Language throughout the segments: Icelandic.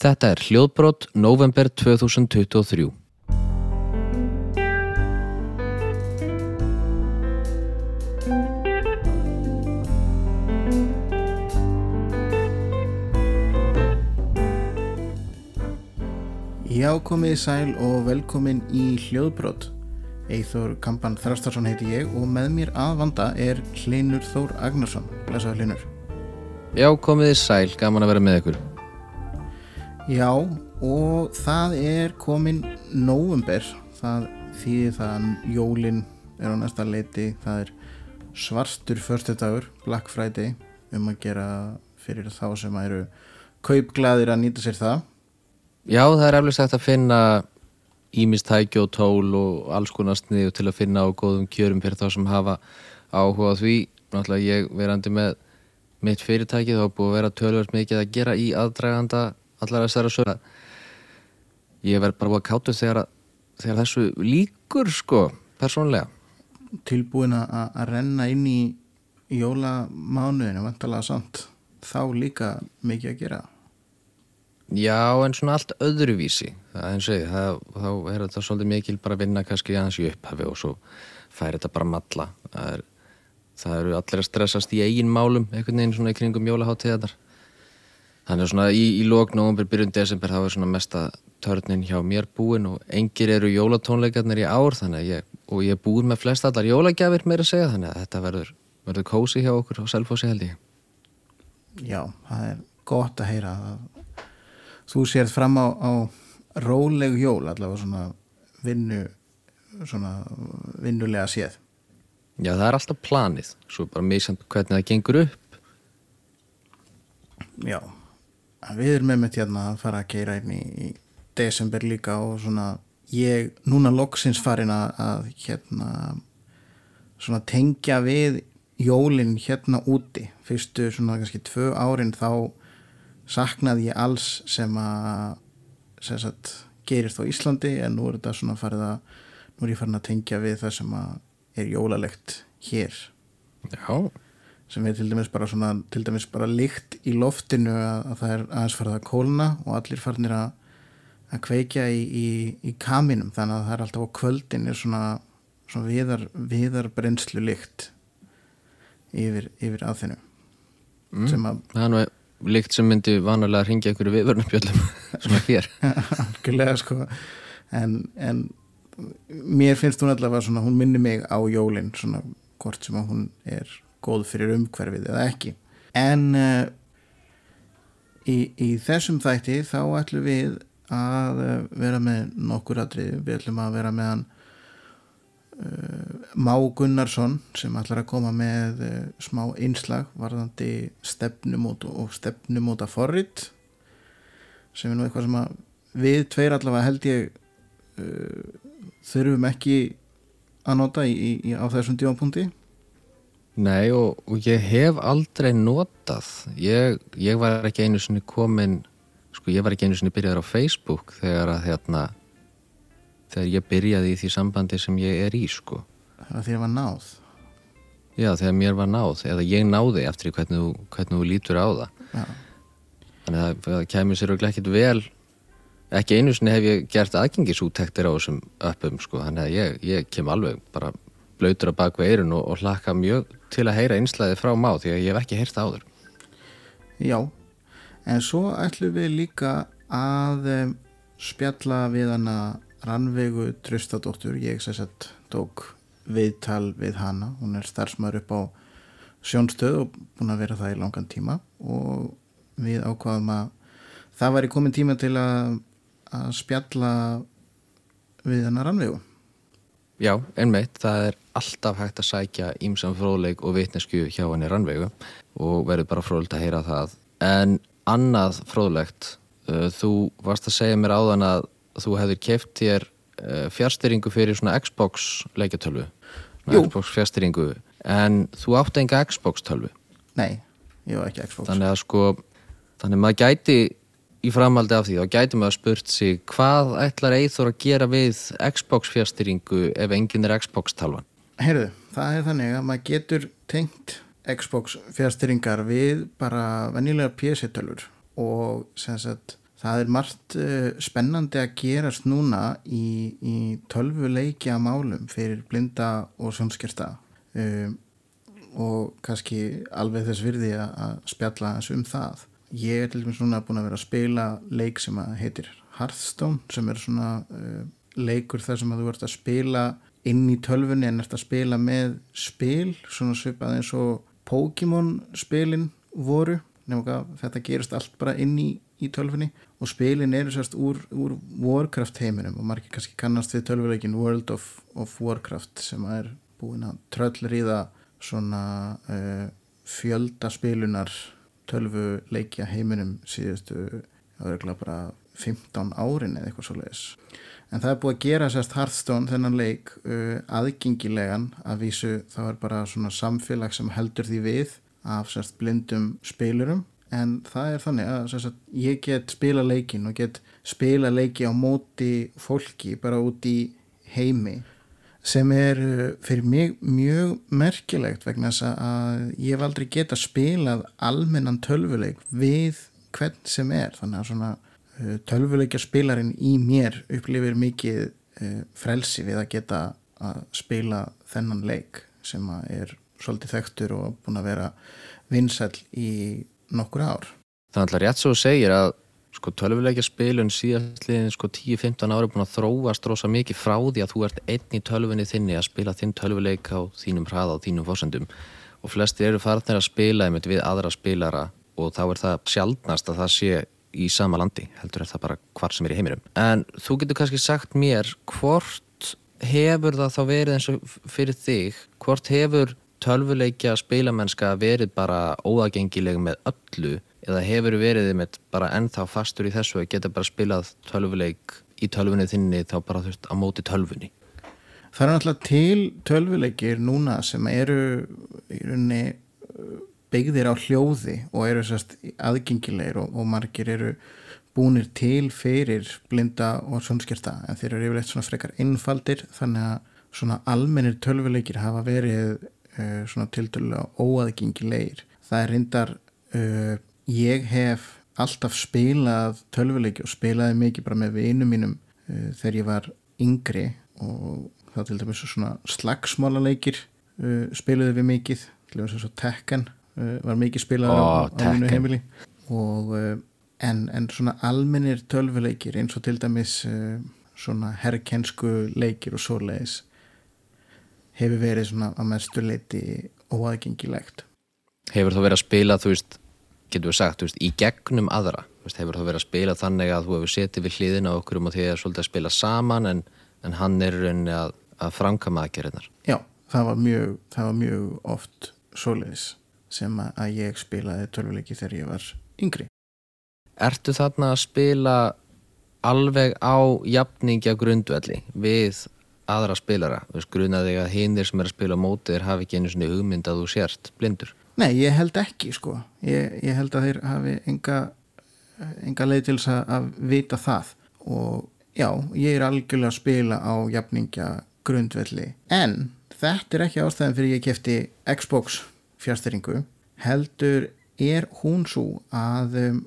Þetta er hljóðbrott november 2023. Já, komið sæl og velkomin í hljóðbrott. Eithor Kampan Þrastarsson heiti ég og með mér að vanda er Hlinur Þór Agnarsson. Blesaður Hlinur. Já, komið sæl, gaman að vera með ykkur. Já, og það er komin november. Það þýðir það að jólin er á næsta leiti. Það er svartur förstudagur, Black Friday, um að gera fyrir þá sem eru kaupglaðir að nýta sér það. Já, það er eflust hægt að finna ímistæki og tól og alls konar sniðu til að finna á góðum kjörum fyrir þá sem hafa áhuga því. Náttúrulega ég verandi með mitt fyrirtæki þá er búið að vera tölvöld mikið að gera í aðdraganda allar þessara söguna. Ég verð bara búið að kátu þegar, þegar þessu líkur sko, persónlega. Tilbúin að renna inn í jólamánuðinu, vantalega samt. Þá líka mikið að gera. Já, en svona allt öðruvísi. Það eins og ég, það, þá er þetta svolítið mikil bara að vinna kannski aðeins í upphafi og svo fær þetta bara matla. Það, er, það eru allir að stressast í eigin málum, einhvern veginn svona í kringum jólaháttíðar. Þannig að svona í, í lók nógumbur byrjun desember þá er svona mesta törnin hjá mér búin og engir eru jólatónleikarnir í ár þannig að ég, og ég er búin með flest allar jólagjafir meira að segja þannig að þetta verður, verður kósi hjá okkur og selfósi held ég. Já, það er gott að heyra að þú sérð fram á, á róleg jól allavega svona vinnu svona vinnulega séð Já, það er alltaf planið, svo bara misjant hvernig það gengur upp. Já, við erum með mitt hérna að fara að keira inn í, í desember líka og svona ég núna loksins farin að, að hérna svona tengja við jólinn hérna úti. Fyrstu svona kannski tvö árin þá saknaði ég alls sem að sem sagt, gerist á Íslandi en nú er þetta svona farið að nú er ég farin að tengja við það sem að er jólalegt hér. Já, sem er til dæmis bara svona til dæmis bara líkt í loftinu að, að það er aðeins farið að kólna og allir farinir að, að kveikja í, í, í kaminum. Þannig að það er alltaf á kvöldin er svona, svona viðar, viðar brennslu líkt yfir, yfir mm. sem að það er nú líkt sem myndi vanalega að ringja ykkur viðvörnubjöldum svona algjörlega sko. En, en mér finnst hún allavega svona hún minnir mig á jólin svona hvort sem að hún er góð fyrir umhverfið eða ekki. En uh, í, í þessum þætti þá ætlum við að uh, vera með nokkur atrið við ætlum að vera með hann uh, Má Gunnarsson sem ætlar að koma með uh, smá einslag varðandi stefnumót og stefnumóta forrit sem er nú eitthvað sem að við tveir allavega held ég þurfum ekki að nota í, í, á þessum dímapunkti Nei og, og ég hef aldrei notað. Ég, ég var ekki einu sinni komin sko ég var ekki einu sinni byrjaður á Facebook þegar að hérna þegar ég byrjaði í því sambandi sem ég er í sko. Að þér var náð. Já þegar mér var náð eða ég náði eftir hvernig þú, hvernig þú lítur á það. Já. þannig að það kemur sér ekkit vel. Ekki einu sinni hef ég gert aðgengisúttektir á þessum öppum sko þannig að ég, ég kem alveg bara blöytur á bakveg eirun og, og hlakka mjög til að heyra einslæði frá má því að ég hef ekki heyrt það áður. Já, en svo ætlum við líka að um, spjalla við hana Rannveigu Trustadóttur, ég sér sett tók viðtal við hana, hún er starfsmaður upp á sjónstöð og búin að vera það í langan tíma. Og við ákvaðum að það væri komin tíma til að, að spjalla við hana Rannveigu. Já, einmitt, það er alltaf hægt að sækja ímsam fróðleik og vitnesku hjá henni rannvegu og verður bara fróðlegt að heyra það. En annað fróðlegt, uh, þú varst að segja mér áðan að þú hefðir keift þér uh, fjárstyringu fyrir svona Xbox leikjartölvu. Xbox fjárstyringu, en þú átti enga Xbox tölvu. Nei, ég var ekki Xbox. Þannig að sko, þannig að maður gæti í framaldi af því, þá gæti maður spurt sig hvað ætlar Eithor að gera við Xbox fjárstyringu ef enginn er Xbox talvan? Heyrðu, það er þannig að maður getur tengt Xbox fjárstyringar við bara venjulegar PC-tölur og sagt það er margt uh, spennandi að gerast núna í, í tölvuleikja málum fyrir blinda og sjónskerta um, og kannski alveg þess virði að spjalla eins um það ég er til dæmis núna búin að vera að spila leik sem að heitir Hearthstone sem er svona uh, leikur þar sem að þú ert að spila inn í tölfunni en ert að spila með spil, svona svipað eins og Pokémon spilin voru, nefnum að þetta gerist allt bara inn í, í tölfunni og spilin eru sérst úr, úr Warcraft heiminum og margir kannski kannast við tölvuleikin World of, of Warcraft sem er búin að tröllriða svona uh, fjöldaspilunar tölvuleikja heiminum síðustu, það er bara 15 árin eða eitthvað svo leiðis en það er búið að gera sérst Hearthstone þennan leik uh, aðgengilegan að vísu þá er bara svona samfélag sem heldur því við af sérst blindum spilurum. En það er þannig að sérst, ég get spila leikin og get spila leiki á móti fólki bara út í heimi sem er uh, fyrir mig mjög merkilegt vegna þess að ég hef aldrei geta spilað almennan tölvuleik við hvern sem er þannig að svona Eh, tölvuleikja spilarinn í mér upplifir mikið uh, frelsi við að geta að spila þennan leik sem er svolítið þekktur og búin að vera vinsæl í nokkur ár. Það er alltaf rétt svo að segja að sko, tölvuleikja spilun síðastliðin sko, 10-15 ári búin að þróast rosa mikið frá því að þú ert einn í tölvunni þinni að spila þinn tölvuleik á þínum hraða og þínum fórsendum og flesti eru farnir að spila við aðra spilara og þá er það sjálfnast að það sé í sama landi, heldur er það bara hvar sem er í heiminum. En þú getur kannski sagt mér hvort hefur það þá verið eins og fyrir þig, hvort hefur tölvuleikja spilamennska verið bara óagengileg með öllu eða hefur verið með bara ennþá fastur í þessu að geta bara spilað tölvuleik í tölvunni þinni þá bara þurft á móti tölvunni? Það er náttúrulega til tölvuleikir núna sem eru í rauninni byggðir á hljóði og eru sérst aðgengilegir og, og margir eru búnir til fyrir blinda og svonskerta en þeir eru yfirleitt svona frekar innfaldir þannig að svona almennir tölvuleikir hafa verið uh, svona tildulega óaðgengilegir. Það er reyndar, uh, ég hef alltaf spilað tölvuleiki og spilaði mikið bara með vinum mínum uh, þegar ég var yngri og þá til dæmis svona slagsmála leikir spiluði við mikið, til dæmis og Tekken Eh, var mikið spilað oh, á, minu heimili. Og eh, en, en svona almennir tölvuleikir eins og til dæmis eh, svona herrkensku leikir og svoleiðis hefur verið svona að mestu leiti óaðgengilegt. Hefur þú verið að spila þú veist, getur við sagt, veist, í gegnum aðra, veist, hefur þú verið að spila þannig að þú hefur setið við hliðina okkur um að þið er svolítið að spila saman en, en hann er rauninni að, að framkama aðgerðinar Já, það var mjög, það var mjög oft svoleiðis sem að ég spilaði tölvuleiki þegar ég var yngri. Ertu þarna að spila alveg á jafningja grundvelli við aðra spilara? Grunaði að hinnir sem er að spila mótið hafi ekki einu svona hugmynd að þú sért blindur? Nei, ég held ekki sko. Ég, ég held að þeir hafi enga, enga leið til þess að vita það. Og já, ég er algjörlega að spila á jafningja grundvelli. En þetta er ekki ástæðan fyrir ég kefti Xbox fjárstyrringu heldur er hún svo að um,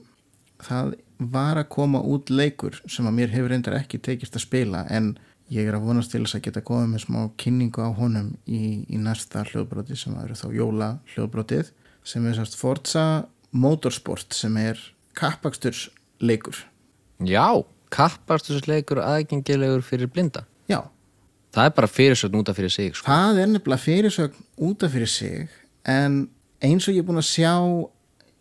það var að koma út leikur sem að mér hefur reyndar ekki tekist að spila en ég er að vonast til þess að geta komið með smá kynningu á honum í, í næsta hljóðbróti sem eru þá jóla hljóðbrótið sem er sérst Forza Motorsport sem er kappakstursleikur. Já, kappakstursleikur aðgengilegur fyrir blinda. Já. Það er bara fyrirsögn útaf fyrir sig sko. Það er nefnilega fyrirsögn útaf fyrir sig en eins og ég er búin að sjá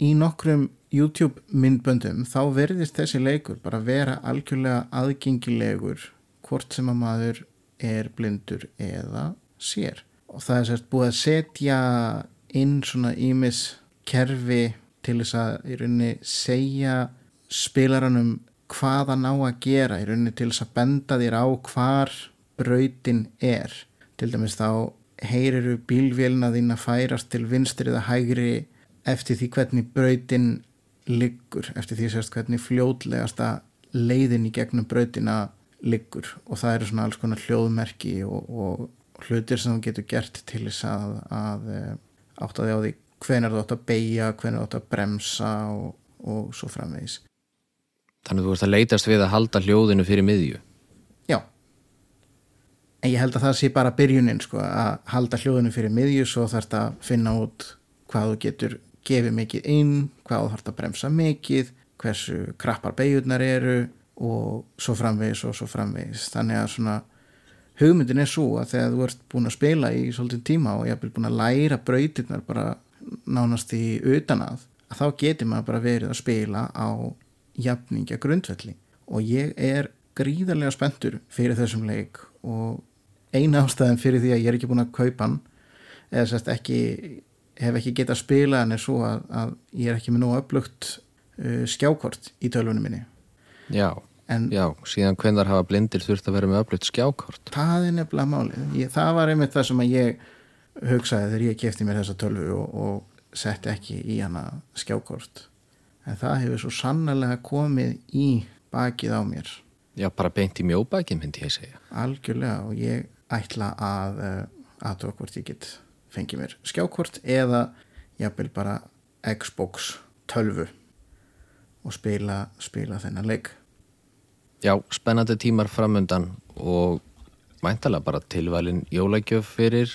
í nokkrum YouTube myndböndum þá verðist þessi leikur bara vera algjörlega aðgengilegur hvort sem að maður er blindur eða sér. Og það er sérst búið að setja inn svona ímis kerfi til þess að í rauninni segja spilaranum hvað að ná að gera í rauninni til þess að benda þér á hvar brautin er. Til dæmis þá heyriru bílvélina þín að færast til vinstri eða hægri eftir því hvernig brautin liggur, eftir því sérst hvernig fljótlegasta leiðin í gegnum brautina liggur og það eru svona alls konar hljóðmerki og, og hlutir sem þú getur gert til þess að, að eh, átta því á því hvenar þú átt að beigja, hvenar þú átt að bremsa og, og svo framvegis. Þannig að þú ert að leitast við að halda hljóðinu fyrir miðju Já En ég held að það sé bara byrjunin sko, að halda hljóðinu fyrir miðju svo þarf þetta að finna út hvað þú getur gefið mikið inn hvað þú þarf að bremsa mikið hversu krappar beigjurnar eru og svo framvegis og svo framvegis. Þannig að svona hugmyndin er svo að þegar þú ert búin að spila í svolítið tíma og ég hef búin að læra brautirnar bara nánast í utanað að þá getur maður bara verið að spila á jafningja grundvelli. Og ég er gríðarlega spenntur fyrir þessum leik og eina ástæðin fyrir því að ég er ekki búin að kaupa hann eða sérst ekki hef ekki getað að spila hann er svo að, að ég er ekki með nóg upplugt uh, skjákort í tölvunum minni. Já, en já, síðan hvenar hafa blindir þurft að vera með öflugt skjákort? Það er nefnilega málið. Ég, það var einmitt það sem ég hugsaði þegar ég kefti mér þessa tölvu og, og setti ekki í hana skjákort. En það hefur svo sannlega komið í bakið á mér. Já, bara beint í mjóbæki myndi ég segja. Algjörlega og ég ætla að uh, aðtóa hvort ég get fengið mér skjákort eða jafnvel bara Xbox 12 og spila, spila þennan leik Já, spennandi tímar framundan og mæntalega bara tilvalin jólagjöf fyrir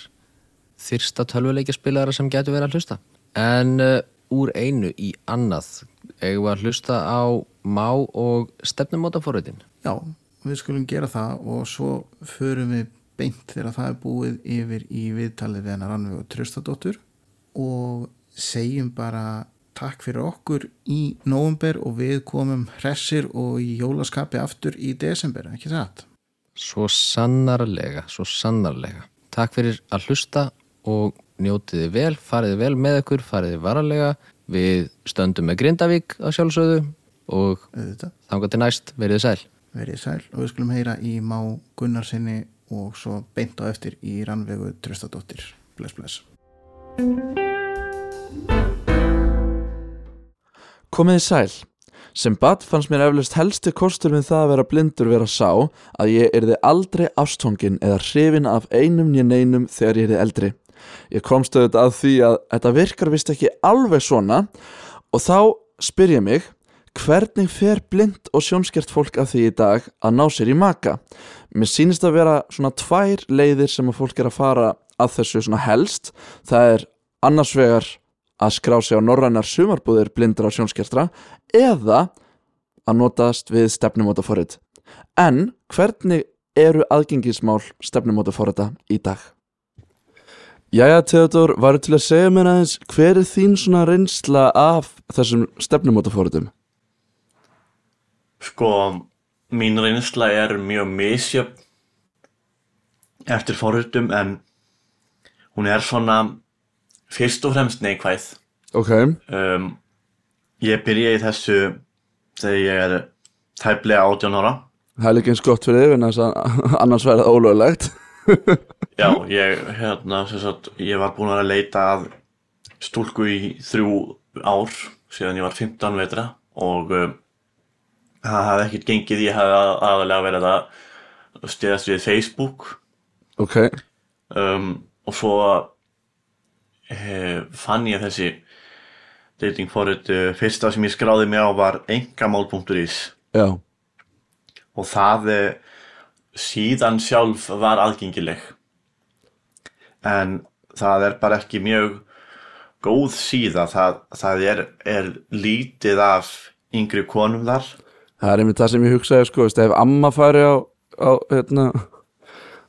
þyrsta tölvuleikjaspilara sem getur verið að hlusta. En uh, úr einu í annað, eigum við að hlusta á má og stefnumótaforritin. Já, við skulum gera það og svo förum við beint þegar það er búið yfir í viðtalið við hennar Rannveg og Tröstadóttur og segjum bara takk fyrir okkur í nóvumber og við komum hressir og í jólaskapi aftur í desember, ekki satt? Svo sannarlega, svo sannarlega. Takk fyrir að hlusta og njótiði vel, fariði vel með ykkur, fariði varalega. Við stöndum með Grindavík að sjálfsögðu og þangar til næst veriði sæl. verið sæl og við skulum heyra í Má Gunnarsinni og svo beint á eftir í Rannvegu Tröstadóttir bless bless Komiði sæl. Sem bad fannst mér eflust helsti kostur með það að vera blindur vera sá að ég erði aldrei ástfangin eða hrifin af einum nýja neinum þegar ég erði eldri. Ég komst auðvitað að því að þetta virkar vist ekki alveg svona og þá spyr ég mig hvernig fer blind og sjónskert fólk að því í dag að ná sér í maka? Mér sýnist að vera svona tvær leiðir sem að fólk er að fara að þessu svona helst. Það er annars vegar að skrá sig á norrænar sumarbúðir blindra og sjónskertra eða að notast við stefnumóta forrið. En hvernig eru aðgengismál stefnumóta forriða í dag? Jæja, Theodor, varu til að segja mér aðeins hver er þín svona reynsla af þessum stefnumóta forriðum? Sko, mín reynsla er mjög misjöfn eftir forritum en hún er svona fyrst og fremst neikvæð. Ok, Um, ég byrja í þessu þegar ég er tæplega 18 ára. það er líka eins gott fyrir yfir að annars verða ólöglegt. Já, ég, hérna, sagt, ég var búinn að að leita að stúlku í þrjú ár síðan ég var 15 vetra og um, það hafði ekkert gengið, ég hafði að, aðalega verið að stýðast við Facebook Ok, um, og svo eh, fann ég þessi dating forrit uh, fyrsta sem ég skráði mig á var engamál.is og það eh, síðan sjálf var aðgengileg. En það er bara ekki mjög góð síða. Það, það er, er lítið af yngri konum þar. Það er einmitt það sem ég hugsaði sko, veist, ef amma færi á, á, hérna,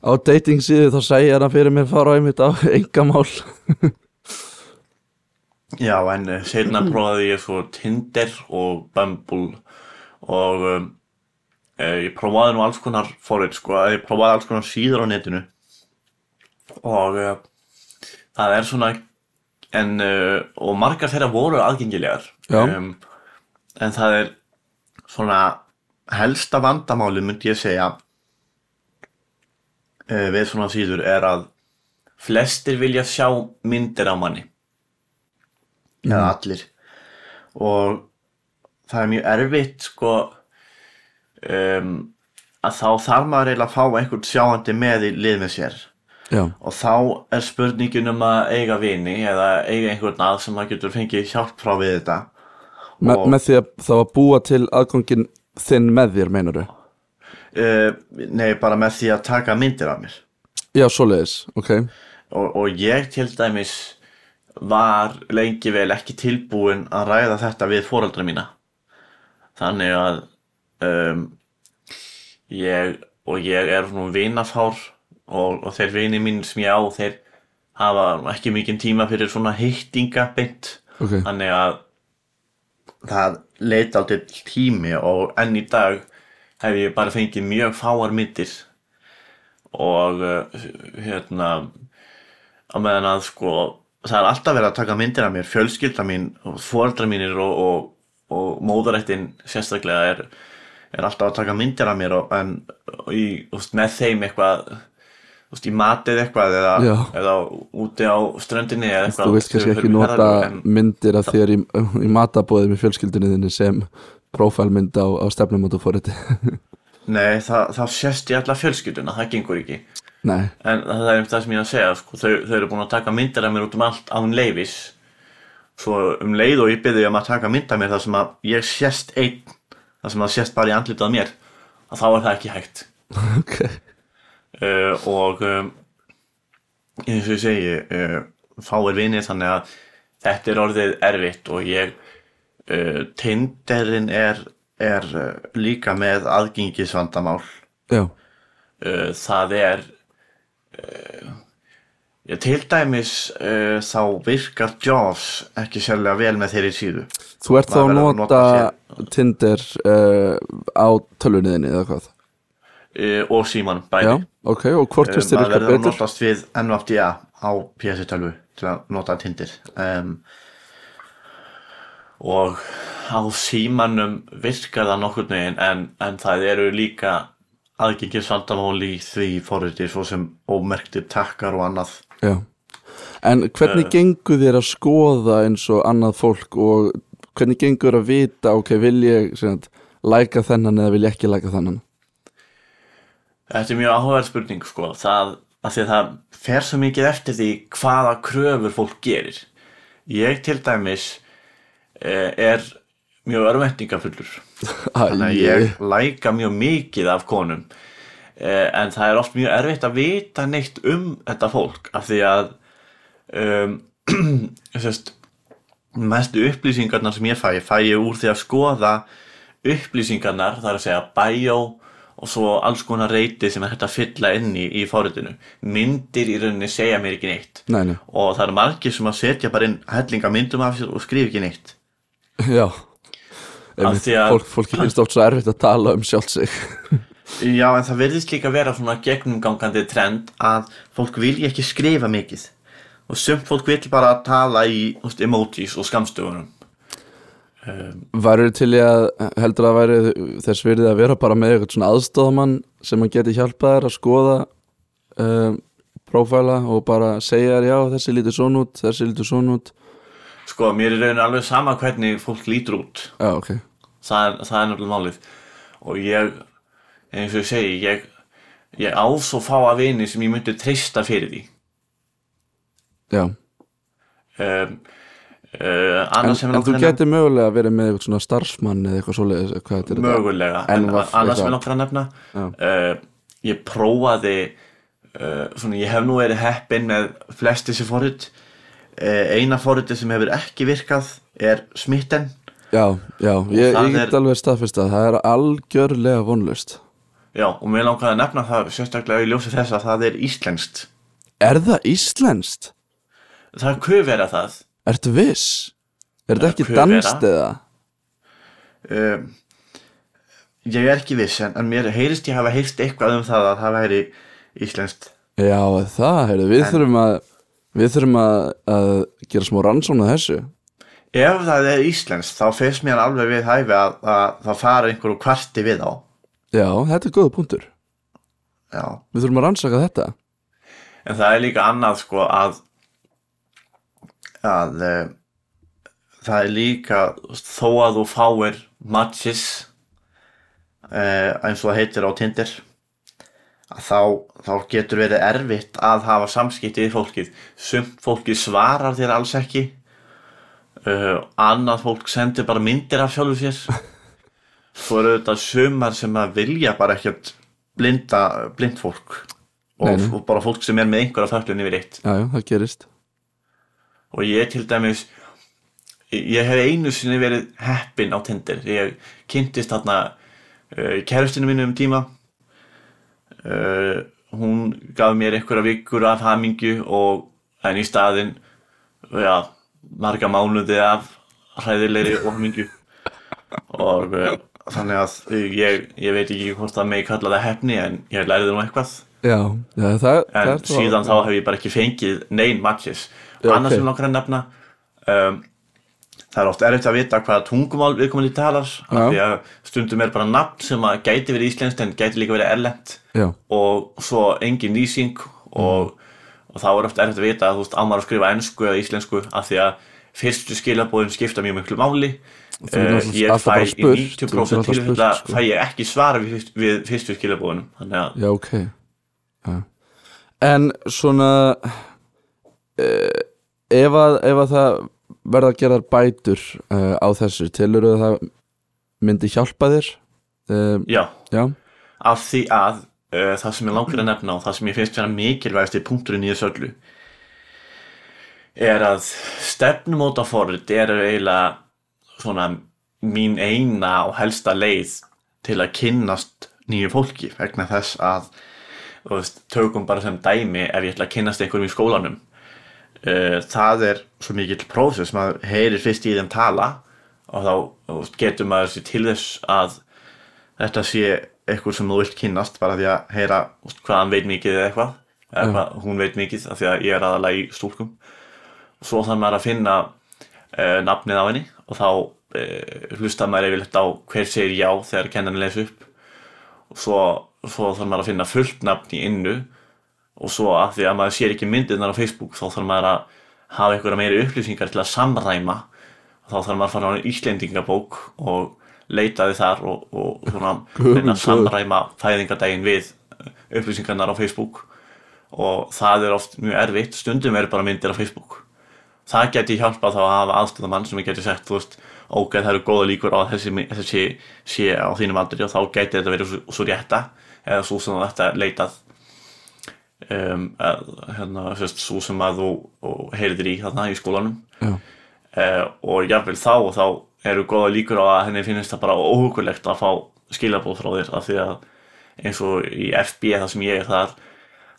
á dating síðu þá segja hana fyrir mér fara á einmitt á engamál. Já, en uh, seinna prófaði ég svo Tinder og Bumble og um, ég prófaði nú alls konar forrið, sko, ég prófaði alls konar síður á netinu. Og uh, það er svona, en, uh, og margar þeirra voru aðgengilegar, um, en það er svona helsta vandamáli myndi ég segja uh, við svona síður er að flestir vilja sjá myndir á manni eða allir. Og það er mjög erfitt sko um, að þá þarf maður eiginlega að fá einhvern sjáandi með í lið með sér. Já, og þá er spurningin um að eiga vini eða eiga einhvern að sem maður getur fengið hjálp frá við þetta. Me, með því að það var búa til aðgangin þinn með þér, meinar uh, nei, bara með því að taka myndir af mér. Já, svoleiðis, ok. Og, og ég til dæmis var lengi vel ekki tilbúin að ræða þetta við fóreldra mína. Þannig að um, ég og ég er svona vinafár og, og þeir vini mín sem ég á þeir hafa ekki mikinn tíma fyrir svona hittinga beint. Ok, þannig að það leita á til tími og enn í dag hef ég bara fengið mjög fáar myndir og uh, hérna á meðan að sko það er alltaf verið að taka myndir af mér. Fjölskylda mín og foreldra mínir og, og, og móðurættin sérstaklega er, er alltaf að taka myndir af mér og, en í, með þeim eitthvað úst, í matið eitthvað eða, eða úti á ströndinni eða eitthvað þú vilt kannski ekki í nota myndir af þér í, í matabóðið með fjölskyldunni þinni sem prófælmynd á, á stefnumótu fóriti Nei, það, það sést í alla fjölskylduna, það gengur ekki Nei, En það er einmitt það sem ég að segja sko. þau, þau eru búin að taka myndir af mér út um allt án leifis Svo um leið og ég byrði um að taka mynd af mér þar sem að ég sést einn þar sem að sést bara í andlitað mér að þá er það ekki hægt. Ok. Uh, og um, eins og ég segi uh, fáir vinir þannig að þetta er orðið erfitt og ég uh, tinderinn er, er líka með aðgengisvandamál. Já, það er til dæmis uh, þá virkar Jaws ekki sérlega vel með þeirri síðu. Þú ert þá að nota Tinder uh, á tölvunniðinni eða hvað? Uh, og síman bæði. Já, ok, og hvort finnst þér eitthvað verður að betur? notast við NFDA á PS12 til að nota Tinder. Um, og á símanum virkar það nokkurn veginn en, en það eru líka aðgengisvandamál í því forriti svo sem ómerktir takkar og annað. Já. En hvernig Uh. gengur þér að skoða eins og annað fólk og hvernig gengur að vita, ok, vil ég sagt, læka þennan eða vil ég ekki læka þennan? Þetta er mjög áhugaverð spurning sko. Það, að því að það fer svo mikið eftir því hvaða kröfur fólk gerir. Ég til dæmis eh, er mjög örvendingafullur þannig að ég læka mjög mikið af konum. Eh, en það er oft mjög erfitt að vita neitt um þetta fólk af því að um, sérst, mestu upplýsingarnar sem ég fæ fæ ég úr því að skoða upplýsingarnar, það er að segja bio og svo alls konar reyti sem er hægt að fylla inn í, í fóritinu myndir í rauninni segja mér ekki neitt. Nei, nei, og það eru margir sem að setja bara inn hellinga myndum af sér og skrifa ekki neitt. Já fólk, Fólki finnst oft svo erfitt að tala um sjálf sig. Já, en það verðist líka vera svona gegnumgangandi trend að fólk vilja ekki skrifa mikið. Og sumt fólk vil bara tala í veist, emojis og skamstöfunum Væru til ég að heldur að væri þess virði að vera bara með eitthvað svona aðstofamann sem að geti hjálpað þér að skoða um, prófæla og bara segja þér já, þessi lítur svona út, þessi lítur svona út. Sko, mér er raunin alveg sama hvernig fólk lítur út. Já, ok, það er, það er náttúrulega málið. Og ég, eins og ég segi ég, ég á svo fá að vini sem ég myndi treysta fyrir því. Já. Um, uh, En, annars sem en þú geti mögulega verið með eitthvað svona starfsmann eða eitthvað þetta? mögulega. En NVF annars með nokkra nefna uh, ég prófaði uh, svona ég hef nú verið heppinn með flest þessi forrit. Uh, eina forriti sem hefur ekki virkað er smitten Já, já, ég, ég get er- alveg staðfist að það er algjörlega vonlust já og mér langaði að nefna það sérstaklega í ljósi þess að það er íslenskt Er það íslenskt? það er kvöfera það Ertu viss? Er þetta ekki danst eða? um, ég er ekki viss en, en mér heyrist ég hafa heyrst eitthvað um það að það væri íslenskt Já, það, heyrðu, við En- þurfum að við þurfum að, að gera smá rannsóna þessu ef það er íslenskt þá feist mér alveg við hæfi að, að það fara einhverju kvarti við á Já, þetta er góða punktur. Já. Við þurfum að rannsaka þetta. En það er líka annað sko að að e, það er líka þó að þú fáir matches e, eins og það heitir á Tinder að þá, þá getur verið erfitt að hafa samskipti við fólkið. Sumt fólki svarar þér alls ekki uh, annað fólk sendir bara myndir af sjálfu sér. Svo eru þetta sumar sem að vilja bara ekkert blinda blind fólk. Og, og bara fólk sem er með einhverja föllun yfir eitt. Já, já, það gerist. Og ég til dæmis ég hef einu sinni verið heppin á Tinder. Ég kynntist þarna uh, kærustinu mínu um tíma. Uh, hún gaf mér einhverja vikur af hamingju og en í staðinn ja, marga mánuði af hræðilegri og hamingju. Og uh, þannig að ég, ég veit ekki hvort það megi kalla það hefni en ég læriði nú eitthvað. Já, já það, það en þá- síðan þá hef ég bara ekki fengið nein matches. Og annars ok. sem langar að nefna um, það er oft erfitt að vita hvaða tungumál viðkomandi talar af Já. því að stundum er bara nafn sem að gæti verið íslenskt en gæti líka verið erlent. Já, og svo engin lýsing og, og þá er oft erfitt að vita að þú veist ámar að skrifa ennsku eða íslensku af því að fyrstu skilabóðin skipta mjög miklu máli. Uh, ég fæ í spurt, 90% þú getur alltaf tilfella sko. fæ ég ekki svara við, við fyrstu skilabóðinum þannig að já, ok. Já. en svona uh, ef, að, ef að það verða að gera bætur uh, á þessu tilur að það myndi hjálpa þér? Já. já, af því að það sem ég langar að nefna og það sem ég finnst vera mikilvægast í punkturinn í þessu öllu er að stefnumóta forrit er eiginlega svona mín eina og helsta leið til að kynnast nýju fólki vegna þess að veist, tökum bara sem dæmi ef ég ætla að kynnast einhverjum í skólanum. Uh, það er svo mikill prósess, maður heyrir fyrst í þeim tala og þá getur maður sér til þess að þetta sé eitthvað sem þú vilt kynnast bara því að heyra hvað hann veit mikið eða eitthvað eða hvað hún veit mikið af því að ég er aðalega í stúlkum. Svo þarf maður að finna uh, nafnið á henni og þá uh, hlusta maður yfirleitt á hver segir já þegar kennarinn les upp. Og svo, svo þarf maður að finna fullt nafn í innu. Og svo að því að maður sér ekki myndirnar á Facebook þá þarf maður að hafa einhverja meiri upplýsingar til að samræma. Þá þarf maður að fara á einn Íslendingabók og leitaði þar og, og svona reyna að samræma fæðingadaginn við upplýsingarnar á Facebook. Og það er oft mjög erfitt. Stundum er bara myndir á Facebook. Það geti hjálpað þá að hafa aðstöðamann sem geti sagt, þú veist, ok, það eru góða líkur á þessi, þessi sé á þínum aldri. Og þá geti þetta verið svo, rétta eða svo sem þetta leitað um, að, hérna, sérst, svo sem að þú heyrðir í þarna í skólanum. Uh, og jafnvel þá og þá eru góða líkur á að henni finnst það bara óhugulegt að fá skilabóð frá þér af því að eins og í FB það sem ég er þar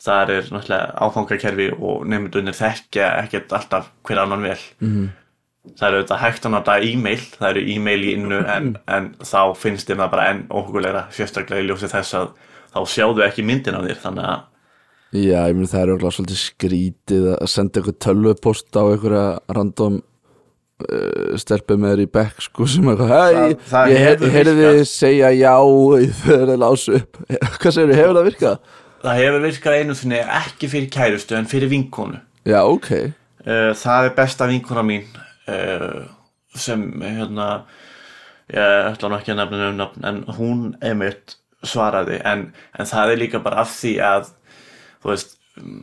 þar er náttúrulega áfangakerfi og nefndunir þekkja ekkert alltaf hver annan vel Mhm. það eru þetta hægt að nota e-mail það eru e-mail í innu en, en þá finnst þeim það bara enn óhugulegra sérstaklega í ljósi þess að þá sjáðu ekki myndin af þér þannig að já, ég minn það er örugglega svolítið skrítið að senda eitthvað tölvupost á einhverja random uh, stelpu með þér í bekk sko sem eitthvað, hei, ég, heyrði þið segja já þegar það lásu upp. Hvað segir hefur það virkað? það hefur virkað einu sinni ekki fyrir kærustu en fyrir vinkonu. Já, ok, Uh, það er besta vinkona mín uh, sem hérna ég ætla nú ekki að nefna um nafn en hún einmitt svaraði. En, en það er líka bara af því að þú veist um,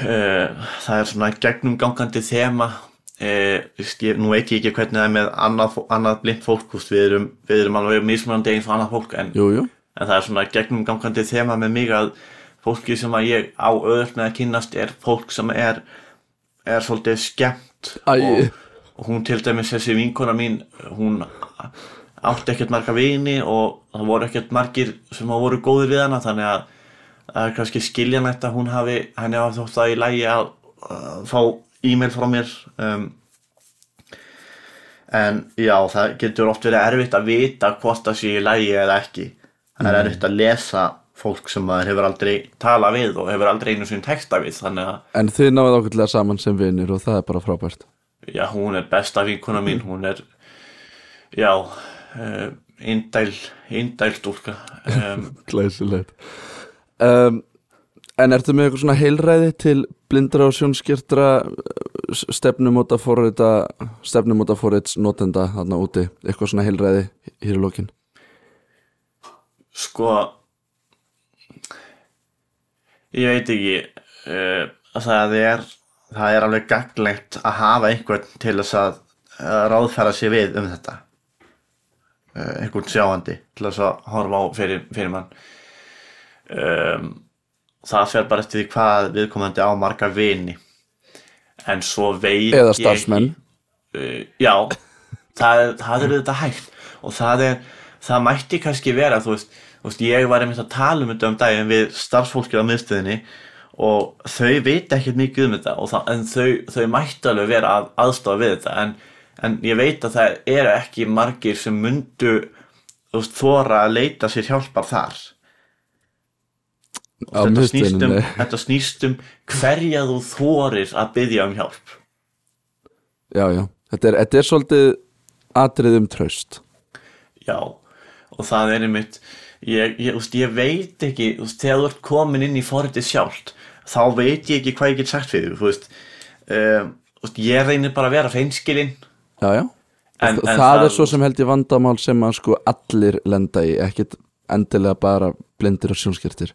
það er svona gegnum gangandi þema uh, ég, nú veit ég ekki hvernig það er með annað, annað blind fólk við erum, við erum alveg mismunandi eins og annað fólk en jú, jú. en það er svona gegnum gangandi þema með mig að fólki sem að ég á öðvöld með að kynnast er fólk sem er er svolítið skemmt og, og hún til dæmis þessi vinkona mín hún átti ekkert marga vini og það voru ekkert margir sem voru góðir við hana þannig að er kannski skiljanætt að hún hafi henni hafi þótt það í lægi að, að fá e-mail frá mér um, en já það getur oft verið erfitt að vita hvort það sé í lægi eða ekki. Það er erfitt að lesa fólk sem maður hefur aldrei talað við og hefur aldrei einu sinni texta við að en þið náðu ákveðlega saman sem vinir og það er bara frábært. Já, hún er besta vinkona mín hún er já, uh, indæl indæl stúlka um, Glæsilegt um, En ertu með eitthvað svona heilræði til blindra og sjónskirtra stefnumóta fórrita stefnumóta fórrits notenda þarna úti, eitthvað svona heilræði hér í lokin? Sko ég veit ekki uh, það er það er alveg gagnlegt að hafa einhvern til þess að ráðfæra sér við um þetta. Uh, einhvern sjáandi til þess að horfa á fyrir, fyrir mann um, það fer bara eftir því hvað viðkomandi á marga vini. En svo veit Eða ég starfsmenn. ekki, uh, já það, það er þetta hægt. Og það er, það mætti kannski vera þú veist, þú veist ég var einmitt að tala um þetta um daginn við starfsfólkið á miðstöðinni og þau veit ekkert mikið um þetta það, en þau, þau mætti alveg vera að aðstofa við þetta. En, en ég veit að það eru ekki margir sem mundu þú veist, þóra að leita sér hjálpar þar þetta snýst, um, þetta snýst um hverja þú þórir að byggja um hjálp. Já, já, þetta er, þetta er svolítið atrið um traust. Já, og það er einmitt ég, ég, úst, ég veit ekki úst, þegar þú ert komin inn í forritið sjálft þá veit ég ekki hvað ég get sagt fyrir þú um, úst, ég reynir bara að vera hreinskilinn. Já, já, En- það, en það það- er svo sem held ég vandamál sem að sko allir lenda í ekkit endilega bara blindir og sjónskertir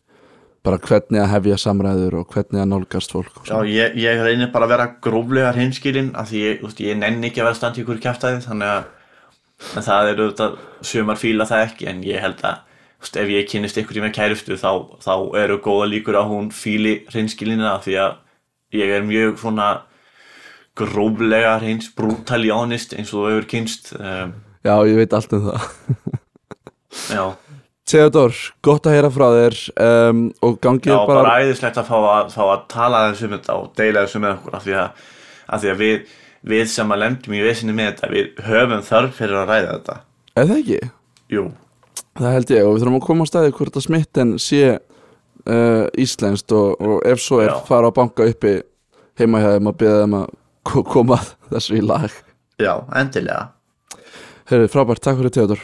bara hvernig að hefja samræður og hvernig að nálgast fólk Já, ég, ég reynir bara að vera gróflega hreinskilinn af því ég, ég nenni ekki að vera standi í ykkur kjæftæði þannig að það eru auðvitað sumar fíla það ekki en ég held að úst, ef ég kynnist ykkur í með kærustu þá, þá eru góða líkur að hún fíli hreinskilinna af því að ég er mjög svona gróflega hreins brutally honest eins og þú hefur kynst um, já, ég veit allt um það. Já, Theodor, gott að heyra frá þér um, og gangið já bara, bara, æðislegt að fá, að fá að tala þessu um þetta og deila þessu með okkur af því að, af því að við, við sem að lendum í vesinni með þetta við höfum þörf fyrir að ræða þetta. Eða það ekki? Jú, Það held ég og við þurfum að koma á staði hvort að smitten sé uh, íslenskt og, og ef svo er Já. fara að banka uppi heima hjá þeim að byrja þeim að ko- koma þessu í lag. Já, endilega. Herri, frábært, takk fyrir Theodor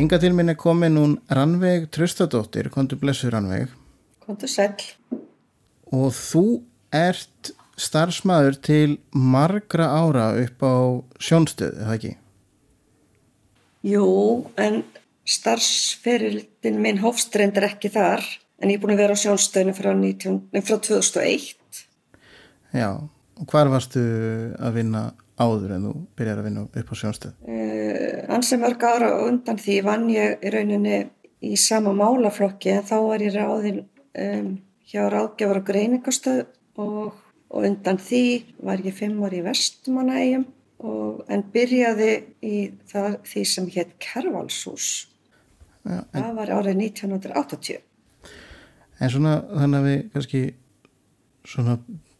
Hinga til minni komin hún Rannveig Tröstadóttir, kontu blessu Rannveig Kontu sæll. og þú ert starfsmæður til margra ára upp á sjónstöð, eða ekki? Jú, en starfsferildin minn hófst reyndar ekki þar, en ég er búin að vera á sjónstöðinu frá, 19, nei, frá 2001. Já, og hvar varstu að vinna áður en þú byrjar að vinna upp á sjónstöð? Uh, Ansi mörg ára undan því vann ég í rauninni í sama málaflokki, en þá var ég ráðin um, hjá ráðgjafar og greiningastöð og, og undan því var ég fimm ári í Vestmanægjum og en byrjaði í það, því sem hétt Kervalshús. Já, Það var árið 1980. En svona þannig að við kannski svona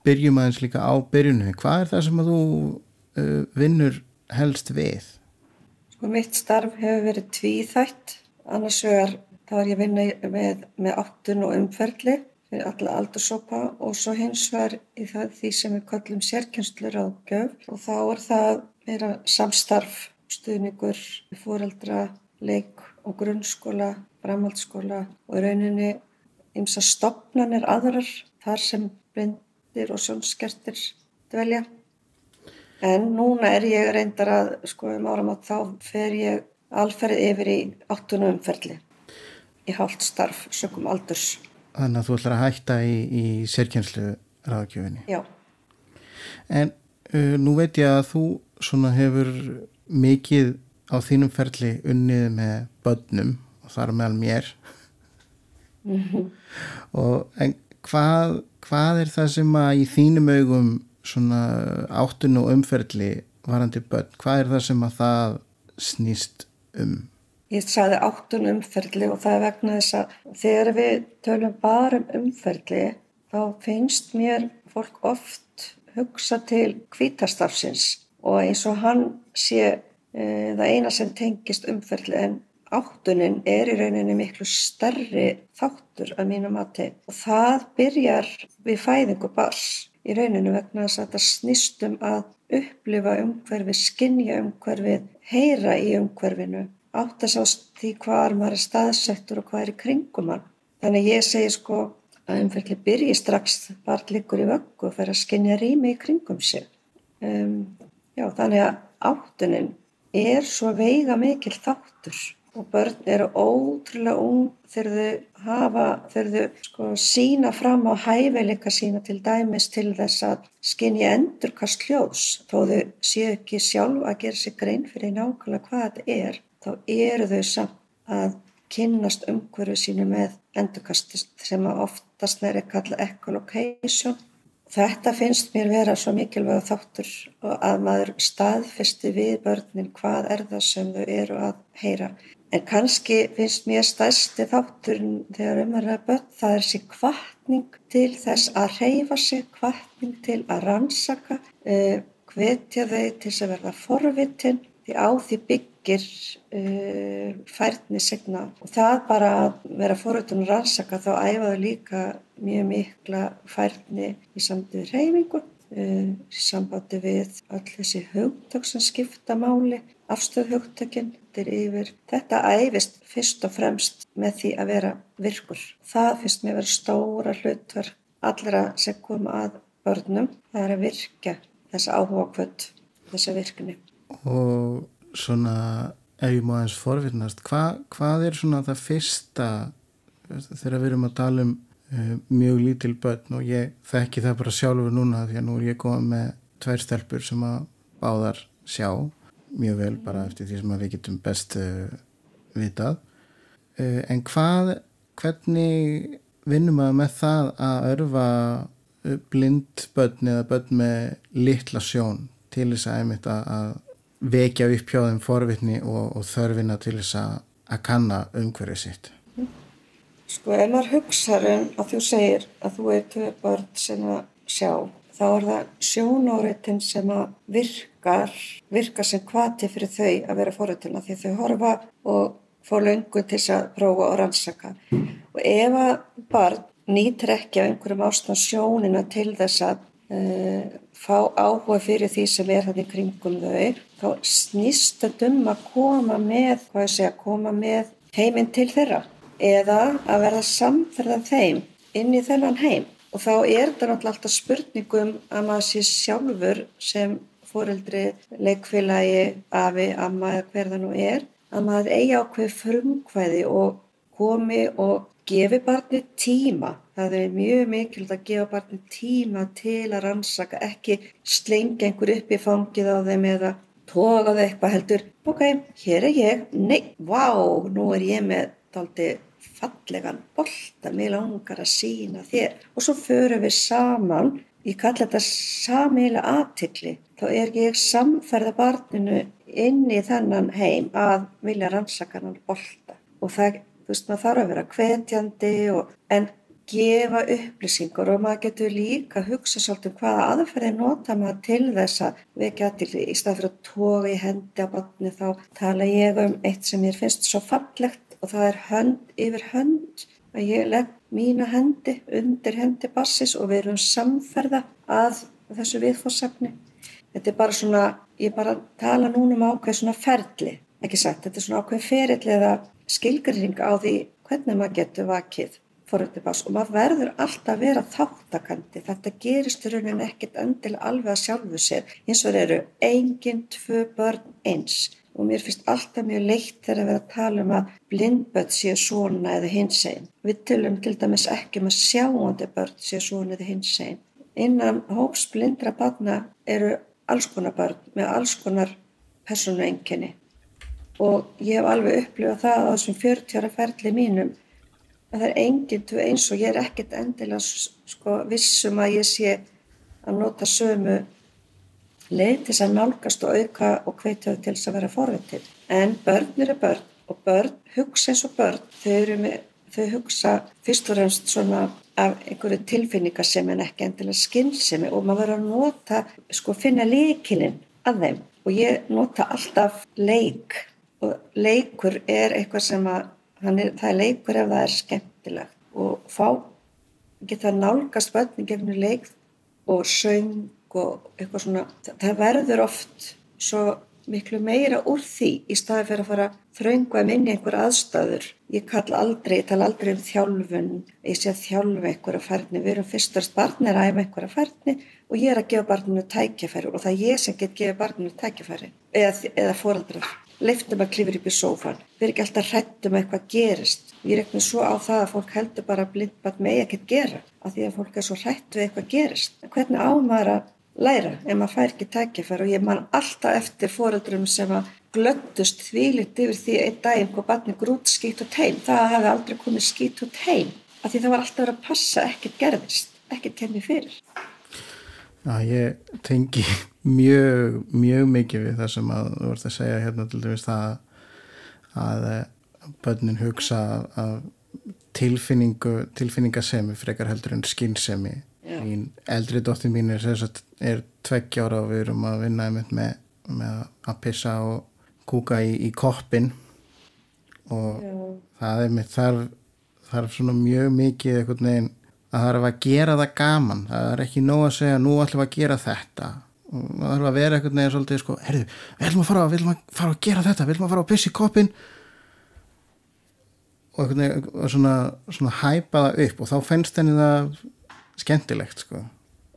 byrjum aðeins líka á byrjunum. Hvað er það sem að þú vinnur helst við? Sko mitt starf hefur verið tvíþætt, annars vegar þá er ég að vinna með, með áttun og umferðli fyrir alla aldursópa og svo hins vegar í það því sem við kallum sérkjönslur á gjöf og þá er það meira samstarf, stuðningur, fóreldra, leik og grunnskóla, framhaldsskóla og rauninni ymsa stopnanir aðrar þar sem blindir og sjónskertir dvelja. En núna er ég reyndar að, sko, um áramát þá fer ég alferð yfir í áttunum umferðli í hálft starf, sökum aldurs. Þannig að þú ætlar að hætta í, í sérkjenslu ráðgjöfinni. Já, En uh, nú veit ég að þú svona hefur mikið á þínum ferli unnið með börnum og þar meðal mér. og en hvað, hvað er það sem að í þínum augum svona áttun og umferli varandi börn, hvað er það sem að það snýst um? ég sagði áttun umferðli og það er vegna þess að þegar við tölum bara um umferðli þá finnst mér fólk oft hugsa til kvítastarfsins og eins og hann sé e, það eina sem tengist umferðli en áttunin er í rauninni miklu stærri þáttur að mínu mati og það byrjar við fæðingu bars í rauninu vegna þess að þetta snýst um að upplifa umhverfið, skinja umhverfið, heyra í umhverfinu, átt að sá því hvað maður er staðsettur og hvað er í kringum hann. Þannig ég segi sko að umferðli byrji strax bara líkur í vöggu og fer að skinja rými í kringum sig. Um, já, þannig að áttunin er svo veiga mikil þáttur og börn eru ótrúlega ung þegar þau hafa, þegar þau sko sína fram á hæfileika sína til dæmis til þess að skinja endurkast hljóðs þó þau séu ekki sjálf að gera sig grein fyrir nákvæmlega hvað þetta er þá eru þau samt að kynnast umhverju sínu með endurkast sem oftast er kalla echolocation Þetta finnst mér vera svo mikilvæg þáttur að maður staðfesti við börnin hvað er það sem þau eru að heyra. En kannski finnst mér stærsti þátturinn þegar um ræða börn, það er sér kvartning til þess að reyfa sig, kvartning til að rannsaka, uh, hvetja þau til að verða forvitin, því á því byggir uh, færni signa. Og það bara að vera forvitin og rannsaka þá æfaðu líka mjög mikla færni í samtíðu reyfingu, uh, sambandi við öll þessi hugtök sem skipta máli, afstöðhugtökinn eftir yfir. Þetta æfist fyrst og fremst með því að vera virkur. Það með að vera stóra hlutverk allra sem koma að börnum. Það er að virka þessa áhuga kvöld, þessa virkni. Og svona, ef ég má eins forvittnast, hva, hvað er svona það fyrsta þegar við erum að tala um mjög lítil börn og ég þekki það bara sjálfur núna því að nú er ég komið með tvær stelpur sem að báðar sjá mjög vel bara eftir því sem við getum best uh, vitað. Uh, en hvað hvernig vinnum maður með það að örfa blind börn eða börn með litla sjón til þess að einmitt að vekja upp hjá þeim forvitni og, og þörfina til þess að, að kanna umhverfið sitt Sko ef maður hugsaður um að þú segir að þú er tvö börn sem að sjá þá er það sjónóritin sem að virkar, virkar sem kvati fyrir þau að vera fórhættina því þau horfa og fá löngu til að prófa og rannsaka. Og ef að barn nýtir ekki af einhverjum ástæðan sjónina til þess að uh, fá áhuga fyrir því sem er þannig kringum þau, þá snýst þetta um að koma með, hvað ég segja, koma með heiminn til þeirra eða að verða samferða þeim inn í þennan heim og þá er þetta náttúrulega alltaf spurningum að maður sé sjálfur sem fóreldri, leikfélagi, afi, amma eða hver það nú er að maður eigi ákveð frumkvæði og komi og gefi barni tíma. Það er mjög mikilvægt að gefa barni tíma til að rannsaka, ekki slengja einhver upp í fangið á þeim eða toga þau eitthvað heldur. Ok, hér er ég. Nei, vá, nú er ég með daldi fallegan bolta, mér langar að sína þér. Og svo förum við saman, ég kalla þetta samíla aðtikli, þá er ég samferða barninu inn í þennan heim að vilja rannsaka hann bolta. Og það, þú veist, maður þarf að vera kvetjandi og, en gefa upplýsingur og maður getur líka að hugsa svolítið um hvaða aðferði nota maður til þess að vekja til í stað fyrir að toga í hendi á barni þá tala ég um eitt sem ég finnst svo fallegt og það er hönd yfir hönd að ég legg mína hendi undir hendi bassis og við erum samferða að þessu viðfórsefni. Þetta er bara svona, ég bara tala núna um ákveð svona ferli, ekki sagt, þetta er svona ákveð ferill eða skilgrinning á því hvernig maður getur vakið foröldi bass og maður verður alltaf að vera þáttakandi. Þetta gerist í rauninni ekkit endilega alveg að sjálfu sér. Hins vegar eru enginn tvö börn eins og mér finnst alltaf mjög leitt þegar að vera að tala um að blindbörn séu svona eða hins einn. Við tölum til dæmis ekki um að sjáandi börn séu svona eða hins einn. Innan hóps blindra barna eru alls konar börn með alls konar persónu enginni og ég hef alveg upplifað það á þessum 40 ára ferli mínum að það er enginn til eins og ég er ekkert endilega sko, vissum að ég sé að nota sömu leið til að nálgast og auka og hveitja þau til þess að vera forvitið. En börn eru börn og börn hugsa eins og börn. Þau, með, þau hugsa fyrst og fremst svona af einhverju tilfinningasemi en ekki endilega skinnsemi og maður verður að nota, sko finna leikilinn að þeim og ég nota alltaf leik og leikur er eitthvað sem að, er, það er leikur ef það er skemmtilegt og fá geta nálgast börnin gegnum leik og söng og eitthvað svona, það verður oft svo miklu meira úr því í staði fyrir að fara þraungvæm inn í einhver aðstæður. Ég kall aldrei, ég tala aldrei um þjálfun, ég sé að þjálfa einhverja færni, við erum fyrstarst barnir að æfa einhverja færni og ég er að gefa barninu tækjafæri og það er ég sem get gefa barninu tækjafæri eða, eða fóraldrar. leiftum að klifra upp í sófan. Við erum ekki alltaf hrættum að eitthvað gerist. Ég er ekki svo á það að fólk heldur bara blindbart með ekkert gera af því að fólk er svo hrætt við eitthvað gerist. Hvernig ámar að læra ef maður fær ekki tækifæri og ég man alltaf eftir foreldrum sem að glöndust þvílitt yfir því einn daginn hvað barni grút skýt og teim. Það hefði aldrei komið skýt og teim af því það var alltaf verið að passa ekkert gerðist, ekkert kemur fyrir. Já, ég tengi mjög, mjög mikið við það sem að þú vart að segja hérna til dæmis það að börnin hugsa að tilfinningu, tilfinningasemi frekar heldur en skinnsemi. Mín eldri dóttir mín er, er tveggjára og við erum að vinna einmitt með, með að pissa og kúka í, í koppin og Já. það er mitt þarf, þarf svona mjög mikið einhvern veginn að er að gera það gaman. Það er ekki nóg að segja nú ætlum að gera þetta. Og það þarf að vera einhvern veginn svolítið sko, herðu, við ætlum að fara, við ætlum að fara að gera þetta við ætlum að fara að pissa í koppin og einhvern veginn og svona, svona hæpa það upp og þá fennst henni það skemmtilegt sko.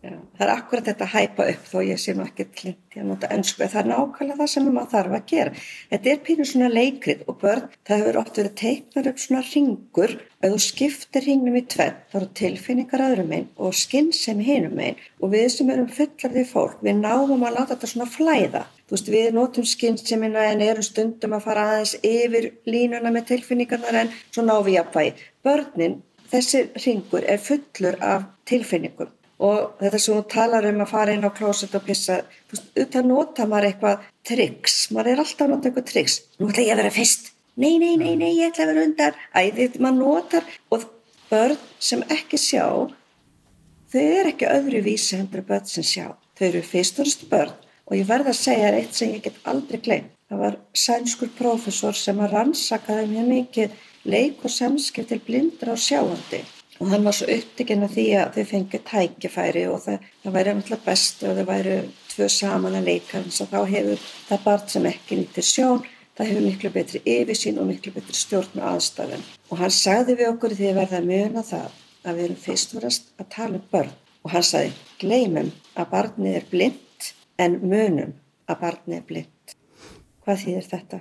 Já, það er akkurat þetta að hæpa upp þó ég sé nú ekki klint að nota ennsku það er nákvæmlega það sem maður þarf að gera. Þetta er pínu svona leikrið og börn það hefur oft verið teiknar upp svona ringur ef þú skiptir ringnum í tvenn þá eru tilfinningar öðrum einn og skinnsemi hinum einn og við sem erum fullar því fólk við náum að láta þetta svona flæða. Þú veist við notum skinnsemina en erum stundum að fara aðeins yfir línuna með tilfinningarnar en svo náum við jafnvægi. Börnin þessi ringur er fullur af tilfinningum. Og þetta sem hún talar um að fara inn á klóset og pissa, þú veist, auðvitað nota maður eitthvað triks, maður er alltaf að nota eitthvað triks, nú ætla ég að vera fyrst. Nei, nei, nei, nei, ég ætla að vera undar. Æði, maður notar og börn sem ekki sjá þau eru ekki öðru vísi hendur börn sem sjá, þau eru fyrst og næst börn. Og ég verð að segja þér eitt sem ég get aldrei gleymt, það var sænskur prófessor sem að rannsakaði mjög mikið leik og samskipt til blindra og sjáandi. Og hann var svo upptikinn að því að þau fengið tækifæri og það, það væri náttúrulega best og þau væri tvö saman að leika eins og þá hefur það barn sem ekki nýttir sjón það hefur miklu betri yfirsýn og miklu betri stjórn og aðstæðan og hann sagði við okkur því að verða að muna það að við erum fyrst og ræst að tala um börn. Og hann sagði gleymum að barnið er blind en munum að barnið er blind. Hvað þýðir þetta?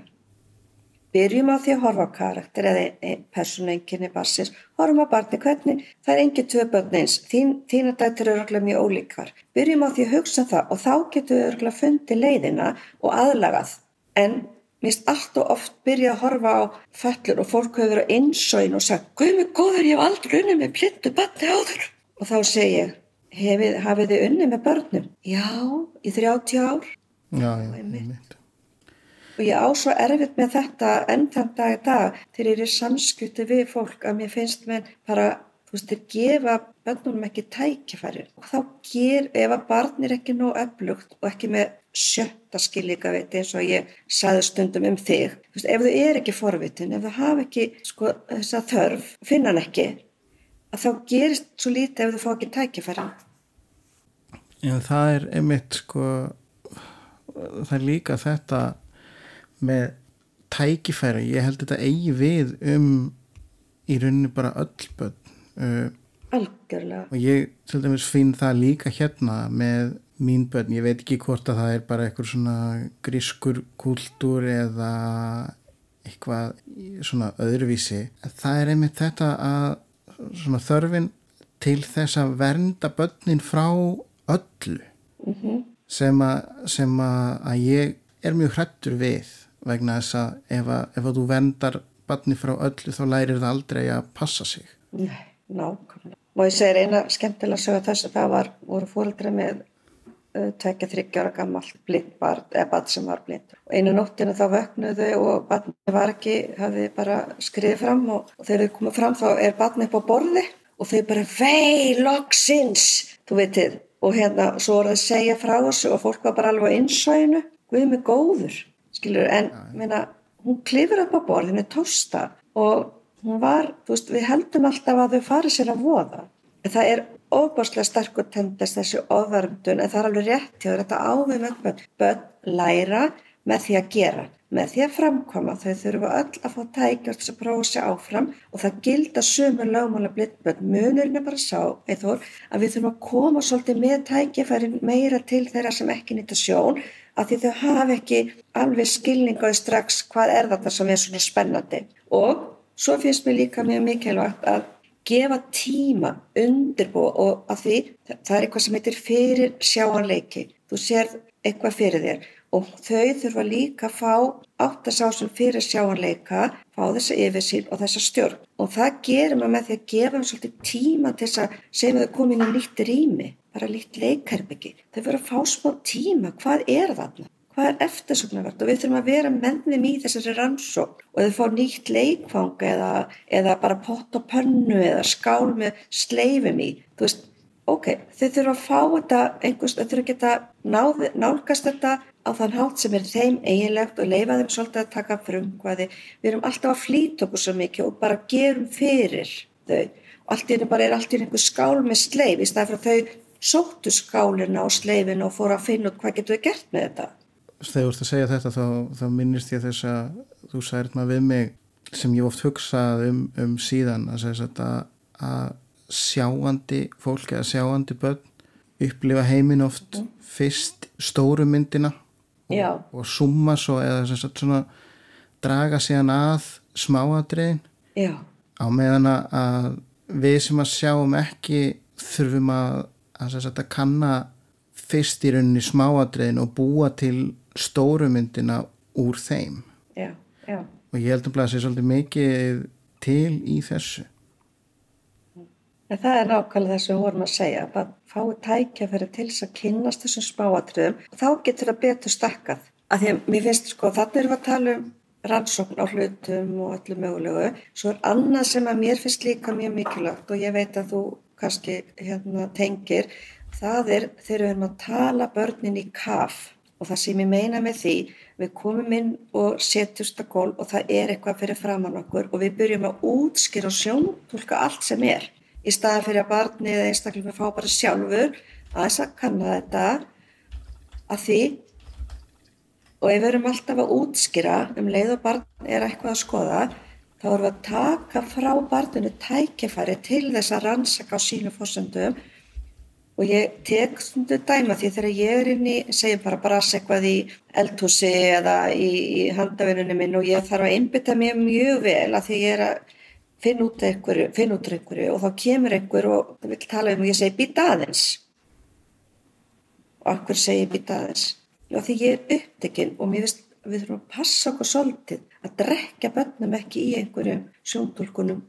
Byrjum á því að horfa á karakter eða persónuenginni bassins, horfum á barni hvernig, það er engin tvö börn eins, Þín, þína dættur eru örgulega mjög ólíkvar. Byrjum á því að hugsa það og þá getur við örgulega fundið leiðina og aðlagað. En mist allt og oft byrja að horfa á föllur og fólk hefur verið á innsóin og sagt, guð mig góður, ég hef aldrei unni með blindu barni áður. Og þá segi ég, hafið þið unni með börnum? Já, í 30 ár. já, já, Einmitt. einmitt. Og ég á svo erfitt með þetta enn þann dag í dag þegar ég er í samskipti við fólk að mér finnst með bara, þú veist, þeir gefa bönnunum ekki tækifæri. Og þá ger, ef að barn er ekki nóg öflugt og ekki með sjötta skilíka veit eins og ég saði stundum um þig. Þú veist, ef þau er ekki forvitin, ef þau hafa ekki sko þessa þörf, finna hann ekki, að þá gerist svo lítið ef þau fá ekki tækifæri. En það er einmitt sko það er líka þetta með tækifæri ég held þetta eigi við um í rauninni bara öll börn. Uh, Algjörlega. og ég til dæmis finn það líka hérna með mín börn, ég veit ekki hvort að það er bara eitthvað svona grískur kúltúr eða eitthvað svona öðruvísi. Það er einmitt þetta að svona þörfin til þess að vernda börnin frá öllu sem, að, sem að, að ég er mjög hrættur við vegna þess að ef, að ef að þú verndar barni frá öllu þá lærir það aldrei að passa sig Nei, nákvæmlega. Og ég segir eina skemmtilega sögða þess að það var, voru fóreldra með uh, tvekja þryggjára gammalt blind barn, eða barn sem var blind. Og einu nóttinu þá vöknuðu og barni var ekki, hafði bara skriðið fram og, og þegar þau komið fram þá er barni upp á borði og þau bara vei, loksins, þú veitir. Og hérna, svo voru þau að segja frá þessu og fólk var bara alveg á innsvæðinu, við með góður, skilur, en meina, hún klifur upp á borðinu, tósta og hún var, þú veist, við heldum alltaf að þau farið sér að voða. En það er óbáslega sterkur tendast þessi ofverndun, en það er alveg rétt hjá þetta ávið með börn. Börn læra með því að gera, með því að framkoma. Þau þurfa öll að fá tækjast að prófa sig áfram og það gilda sömur lögmála blindbönd. Munurinn er bara sá, Eithor, að við þurfum að koma svolítið með tækjafærin meira til þeirra sem ekki nýta sjón af því þau hafa ekki alveg skilningaði strax hvað er þetta sem er svona spennandi. Og svo finnst mér líka mjög mikilvægt að gefa tíma undirbúa og að því það er eitthvað sem heitir fyrir sjáanleiki. Þú sér eitthvað fyrir þér og þau þurfa líka að fá átt að sá sem fyrir sjáanleika, fá þessa yfirsýn og þessa stjórn. Og það gerir maður með því að gefa þeim svolítið tíma til þess að segja að þau komin í nýtt rými, bara lít leikherbyggi. Þau verður að fá smá tíma, hvað er þarna? Hvað er eftirsögnavert og við þurfum að vera með þeim í þessari rannsók og þau fá nýtt leikfang eða, eða bara pott og pönnu eða skál með sleifum í. Þú veist, ok, þau þurfum að fá þetta einhvers, þau þurfum að geta náð, nálgast þetta á þann hátt sem er þeim eiginlegt og leifa þeim svolítið að taka frumkvæði. Við erum alltaf að flýta okkur svo mikið og bara gerum fyrir þau. Allt í henni bara er allt í henni einhver skál með sleif í staðið fyrir að þau sóttu skálina og sleifin og fóru að finna út hvað getur við gert með þetta þegar þú ert að segja þetta þá, þá minnist ég þess að þú sært maður við mig sem ég oft hugsað um, um síðan að, að, að sjáandi fólk eða sjáandi börn upplifa heimin oft mm. fyrst stóru myndina og, og summa svo eða svona, draga síðan að smáadriðin á meðan að við sem að sjáum ekki þurfum að, að, að kanna fyrst í rauninni smáadriðin og búa til stórumyndina úr þeim. Já, já. og ég held að það sé svolítið mikið til í þessu en það er nákvæmlega það sem við vorum að segja að fái tækjafæri til þess að kynast þessum spáatriðum. Og þá getur það betur stakkað. Að því að mér finnst sko þannig erum við að tala um rannsókn á hlutum og öllu mögulegu. Svo er annað sem að mér finnst líka mjög mikilvægt og ég veit að þú kannski hérna, tengir það er þegar við erum að tala börnin í kaf. Og það sem ég meina með því við komum inn og setjumst að gól og það er eitthvað fyrir framann okkur og við byrjum að útskýra og sjóntúlka allt sem er í staðan fyrir að barni eða einstaklega fá bara sjálfur að þess að kanna þetta að því. Og ef við erum alltaf að útskýra um leið og barn er eitthvað að skoða þá erum við að taka frá barninu tækifæri til þess að rannsaka á sínu fórsöndum og ég tek stundu dæma því þegar ég er inn í, segjum bara bara eitthvað í eldhúsi eða í, í handavinnunum minn og ég þarf að einbytta mér mjög vel að því ég er að finna út einhverju, finna út einhverju og þá kemur einhver og vil tala um og ég segi býta aðeins. Og akkur segi býta aðeins. Og því ég er upptekinn og mér finnst við þurfum að passa okkur svolítið að drekja bönnum ekki í einhverjum sjóntúlkunum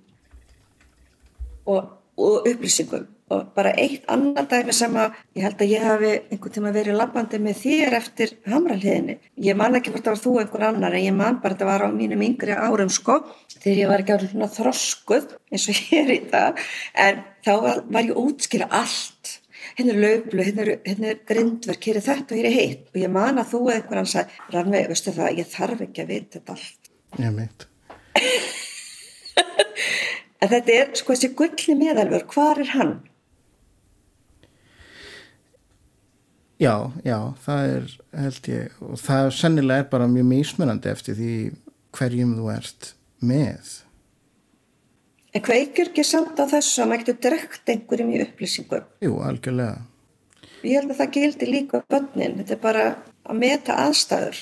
og, og upplýsingum og bara eitt annar dæmi sem að ég held að ég hafi einhvern tíma verið labbandi með þér eftir hamralhiðinni. Ég man ekki hvort það var þú einhver annar en ég man bara þetta var á mínum yngri árum sko þegar ég var ekki alveg svona þroskuð eins og ég er í það en þá var, var ég útskýra allt. Hérna er löglu, hérna er, grindverk, hér er þetta og hér er heitt og ég man að þú eða einhver annar sagði Ranveig, veistu það, ég þarf ekki að vita þetta allt. Ég meit. en þetta er sko þessi gullni meðalvör, hvar er hann? Já, já, það er held ég og það sennilega er bara mjög mísmunandi eftir því hverjum þú ert með. En hvað ykkur ekki samt á þessu að maður getur drekt einhverjum í upplýsingum? Jú, algjörlega. Ég held að það gildi líka bönnin, þetta er bara að meta aðstæður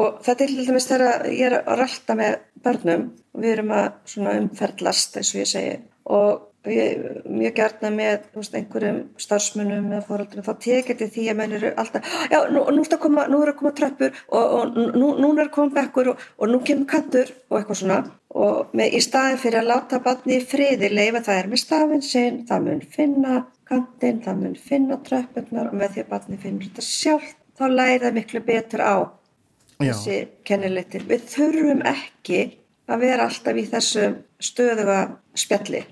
og þetta er dæmis þegar ég er að rölda með börnum og við erum að umferðlast eins og ég segi og Ég, mjög gertna með veist, einhverjum starfsmunum eða fóröldunum þá tekir þetta því að menn eru alltaf já, nú, nú, er koma, nú að koma tröppur og, og nú, nú er að koma bekkur og, og nú kemur kantur og eitthvað svona. Og með, í staðin fyrir að láta barni friði leifa það er með stafinn sinn það mun finna kantinn, það mun finna tröppurnar og með því að barni finnur þetta sjálf þá læri það miklu betur á já. þessi kennileitin við þurfum ekki að vera alltaf í þessu stöðuga spjalli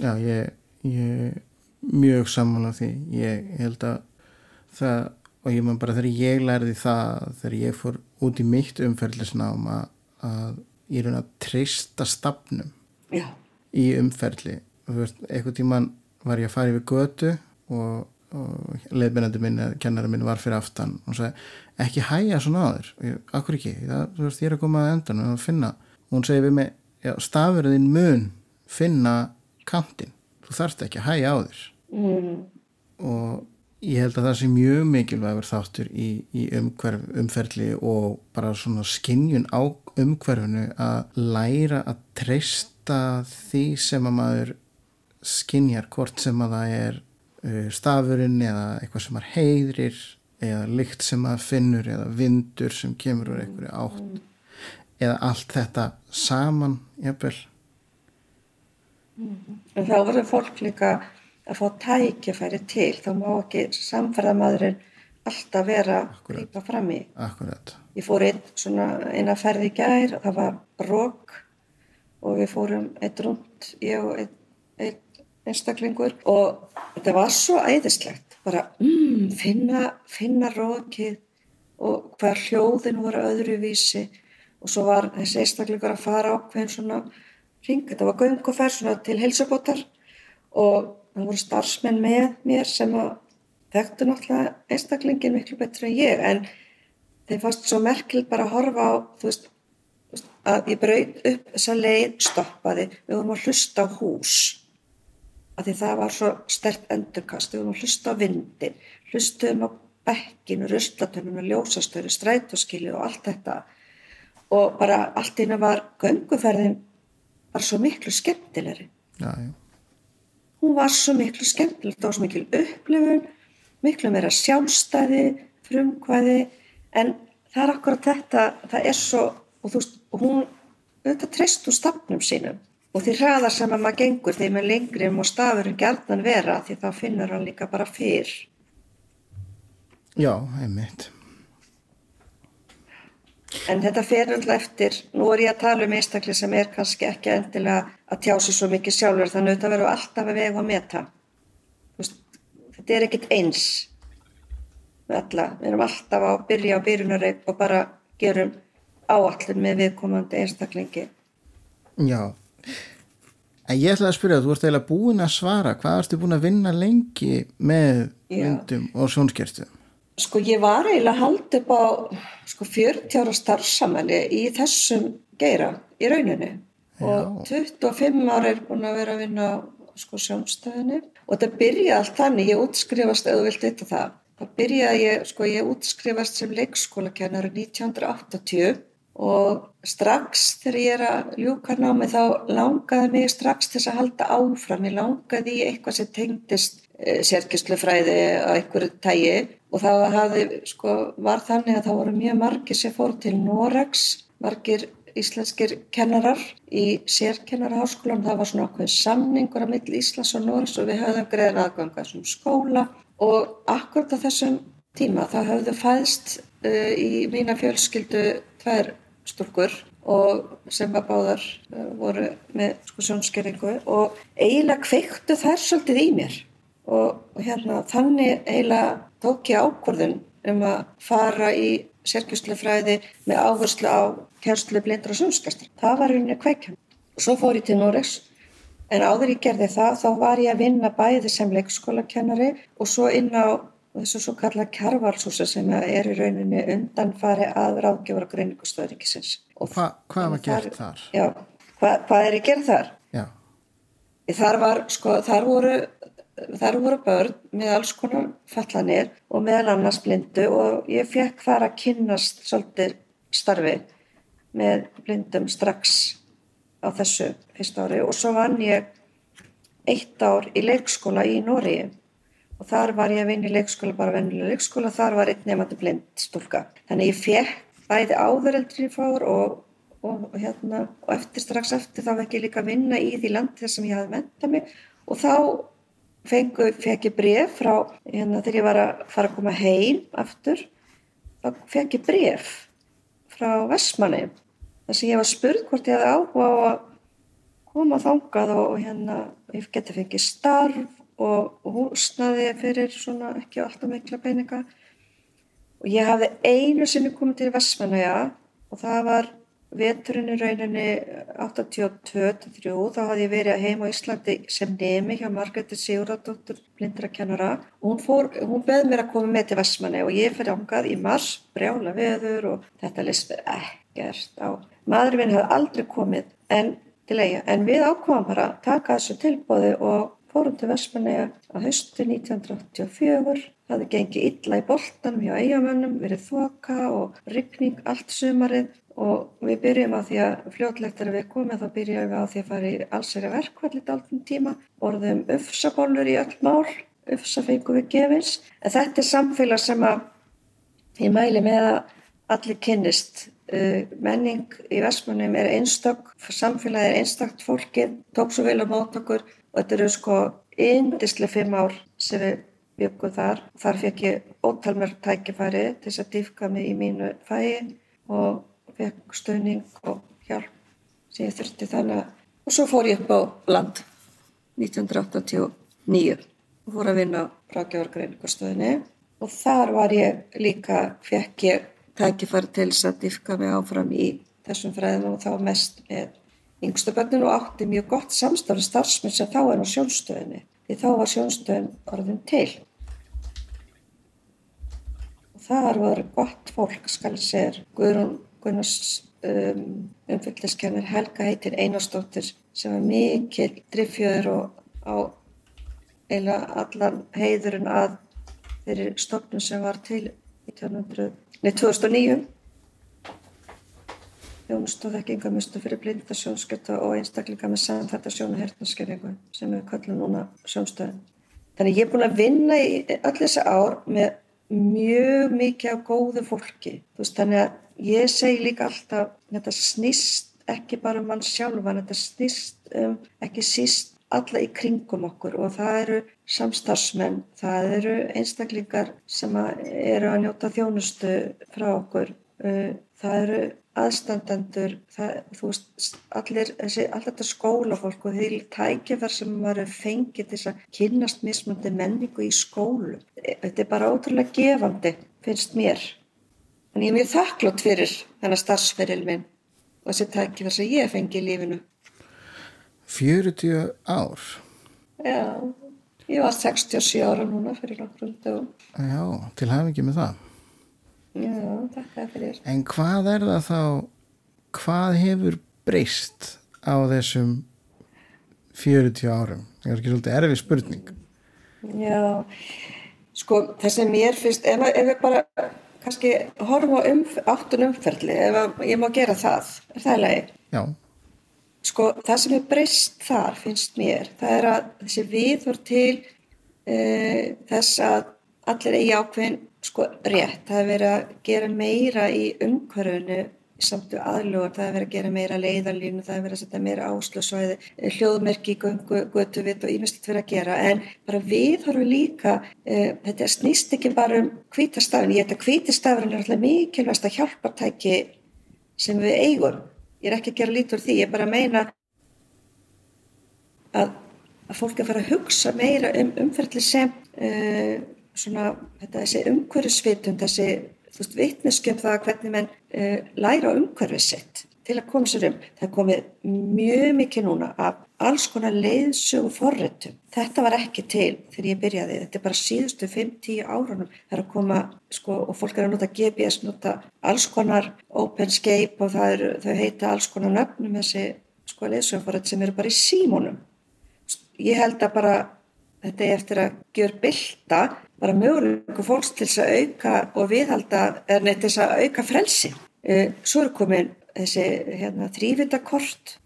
Já, ég, ég mjög saman á því. Ég held að það og ég maður bara þegar ég lærði það þegar ég fór út í mitt umferðlisnám að, að ég er að treysta stafnum Já. í umferðli. Eitthvað tíman var ég að fara yfir götu og, og leiðbeinandi minn kennari minn var fyrir aftan og sagði ekki hæja svona ég, akkur ekki, það, veist ég er að koma að endan og finna, og hún segi við mig stafurðin mun finna kantinn, þú þarft ekki að hæja á þér. Mm. og ég held að það sé mjög mikilvægur þáttur í, í umhverf, umferli og bara svona skinjun á umhverfinu að læra að treysta því sem að maður skinjar hvort sem að það er uh, stafurinn eða eitthvað sem maður heiðrir eða lykt sem maður finnur eða vindur sem kemur úr einhverju átt. Eða allt þetta saman jafnvel En þá verður fólk líka að fá tækifæri til, þá má ekki samferðamadurinn alltaf vera að grípa fram í. akkurat. Ég fór einn svona eina ferð í gær og það var rók og við fórum eitt rúnd, ég og einn ein einstaklingur og þetta var svo æðislegt, bara mm, finna, finna rókið og hvað hljóðin voru öðruvísi og svo var þessi einstaklingur að fara á hvern svona ring, þetta var gönguferð svona til heilsubótar og það voru starfsmenn með mér sem þekktu náttúrulega einstaklingin miklu betur en ég en þeim fannst svo merkild bara að horfa á þú veist, að ég braut upp þessa leið, stoppaði við vorum að hlusta á hús að því það var svo stert endurkast við vorum að hlusta á vindin hlustuðum á bekkinu, ruslatunum ljósastöru, strætóskilu og allt þetta og bara allt innan var gönguferðin var svo miklu skemmtilegri. Já, já, hún var svo miklu skemmtilegt, það var svo mikil upplifun, miklu meira sjálfstæði, frumkvæði, en það er akkurat þetta, það er svo, og þú veist, hún auðvitað treyst úr stafnum sínum og því hraðar sem að maður gengur því með lengri og stafurinn gerðan vera því þá finnur hann líka bara fyrr. já, einmitt En þetta fer alltaf eftir, nú er ég að tala um einstakli sem er kannski ekki endilega að tjá sig svo mikið sjálfur þannig að þetta verður alltaf að vega og meta. Þetta er ekkit eins með alla. Við erum alltaf að byrja á byrjunarreik og bara gerum áallin með viðkomandi einstaklingi. já en ég ætla að spyrja, þú ert eiginlega búin að svara hvað ertu búin að vinna lengi með Já. myndum og sjónskertum Sko ég var eiginlega að halda upp á sko 40 ára starfsamæli í þessum geira í rauninni. Og 25 ára er búin að vera að vinna sko sjónstæðinni og þetta byrjaði allt þannig, ég útskrifast eða vilt vita það, það byrjaði ég, sko ég útskrifast sem leikskólakennari 1980 og strax þegar ég er að ljúka námi þá langaði mig strax þess að halda áfram, ég langaði í eitthvað sem tengdist e, sérkislufræði á einhverju tægi og það hafði, sko, var þannig að það voru mjög margir sem fór til Norex, margir íslenskir kennarar í sérkennaraháskólan, það var svona okkur samningur á milli Íslands og Norex og við höfðum greiðan aðganga þessum skóla. Og akkurat á þessum tíma þá höfðu fæðst uh, í mína fjölskyldu tvær stúlkur og sem var báðar uh, voru með sko sjónskeringu og eiginlega kveiktu þær svolítið í mér og, og hérna þannig eiginlega tók ég ákvörðun um að fara í sérkjustlefræði með áherslu á kjærslu blindur og sjónskastar. Það var rauninni kveikjan. Svo fór ég til Norex en áður ég gerði það þá var ég að vinna bæði sem leikskólakennari og svo inn á þessu svo kalla kjarvalsúsa sem er í rauninni undanfari að ráðgjöfara greiningastöðringisins. Hva, hvað var gert þar? Já, hva, hvað er ég gerð þar? Já, Þar var, sko, þar voru, þar voru börn með alls konar fallanir og meðal annars blindu og ég fekk þar að kynnast svolítið starfi með blindum strax á þessu fyrsta ári. Og svo vann ég eitt ár í leikskóla í Nóri og þar var ég að vinna í leikskóla, bara vennilega leikskóla, þar var einn nefandi blind stúlka. Þannig ég fekk bæði áðureldri fór og, og, og, hérna, og eftir strax eftir þá fekk ég líka að vinna í því landi þar sem ég hafði mentað mig. Og þá fengu, fekk ég bref frá, hérna þegar ég var að fara að koma heim aftur, þá fekk ég bref frá Vestmanni þar sem ég var spurð hvort ég hefði áhuga á að koma þangað og, hérna ég geti fengið starf og, húsnaði fyrir svona ekki alltaf mikla peninga. Og ég hafði einu sinni komið til Vestmannaja og það var veturinn í rauninni 82-3 þá hafði ég verið heima á Íslandi sem nemi hjá Margreði Sigurðardóttur blindrakennara. Hún, fór, hún beð mér að koma með til Vestmanni og ég fyrir ángað í mars, brjála veður og þetta list mér ekkert á. Maðurinn minn hafði aldrei komið en, til eiga, en við ákváðum bara að taka þessu tilbóði og fórum til Vestmanni á höstu 1984 Það hefði gengið illa í boltanum hjá eigamönnum, verið þoka og ryggning allt sumarið og við byrjum á því að fljótlegt er að við komum þá byrjum við á því að fara í allsæri verkvallit alltum tíma, orðum ufsabólur í öll mál, ufsa fengum við gefins en þetta er samfélag sem að ég mæli með að allir kynnist. Uh, menning í Vestmannum er einstakk, samfélagi er einstakt fólkið, tók svo vel á mótakur og þetta eru sko indislega fimm ár sem við byggu þar. Þar fekk ég ótalmör tækifæri til þess að dýfka mig í mínu fæin og fekk stöðning og hjálp sem ég þurfti þannig að og svo fór ég upp á land 1989 og fór að vinna á Rákjavargreiningarstöðinni og þar var ég líka, fekk ég tækifæri til þess að dýfka mig áfram í þessum fræðum og þá mest með yngstu börnun og átti mjög gott samstafli starfsmenn sem þá er á sjónstöðinni því þá var sjónstöðin orðin til. Þar var gott fólk skal sér Guðrún Gunnars um, umfylgdiskennir Helga heitir Einarstóttir sem var mikill driffjöður og á eila allan heiðurinn að þeirri stofnum sem var til 1900, nei, 2009 þjónustóð ekki yngar mustu fyrir blinda sjónskjöta og einstaklinga með samfætta sjónu hernarskerringu sem við kallum núna sjónstöðin. Þannig ég er búin að vinna í öll þessi ár með mjög mikið á góðu fólki veist, þannig að ég segi líka alltaf þetta snýst ekki bara um mann sjálfan, þetta snýst um ekki síst alla í kringum okkur og það eru samstarfsmenn, það eru einstaklingar sem eru að njóta þjónustu frá okkur uh, það eru aðstandendur, það, þú veist, allir, allt þetta skólafólk og því tækifar sem maður fengið til að kynast mismöndi menningu í skólu. Þetta er bara ótrúlega gefandi, finnst mér. En ég er mjög þakklátt fyrir þennan starfsferil minn og þessi tækifar sem ég fengi í lífinu. 40 ár? Já, ég var 67 ára núna fyrir nokkrum dögum. Já, til hafingi með það. Já, takk fyrir. En hvað er það þá, hvað hefur breyst á þessum 40 árum? Það er ekki svolítið erfið spurning. Já, sko það sem mér finnst, ef, ef við bara kannski horfum á umf áttun umferðli, ef ég má gera það, er það leiði? Já. Sko það sem er breyst þar finnst mér, það er að þessi viður til e, þess að allir eigi ákveðin sko rétt, það er verið að gera meira í umhverfunu samt aðlugur, það er verið að gera meira leiðarlínu, það er verið að setja meira áslösvæði, hljóðmerki, göngu, götuvitt og ímestlit verið að gera, en bara við horfum líka, uh, þetta snýst ekki bara um kvítastafin, ég að kvítastafin er alltaf mikilvægast að hjálpartæki sem við eigum, ég er ekki að gera lítur því, ég er bara að meina að, að fólk er að fara að hugsa meira um umferðli sem uh, svona, þetta, þessi umhverfisvitund, þessi veist, vitneskjöf það hvernig menn uh, læra umhverfið sitt til að koma sér um. Það komið mjög mikið núna af alls konar leiðsögu forritum. Þetta var ekki til þegar ég byrjaði. Þetta er bara síðustu 5-10 árunum. Það er að koma, sko, og fólk er að nota GPS, nota alls konar OpenScape og er, þau heita alls konar nöfnum þessi sko, leiðsögu forrit sem eru bara í símónum. Ég held að bara þetta er eftir að gjör bylta bara möguleikum fólks til þess að auka og viðhalda, er neitt þess að auka frelsi. Eh, svo er komin þessi hérna, þrývindakort.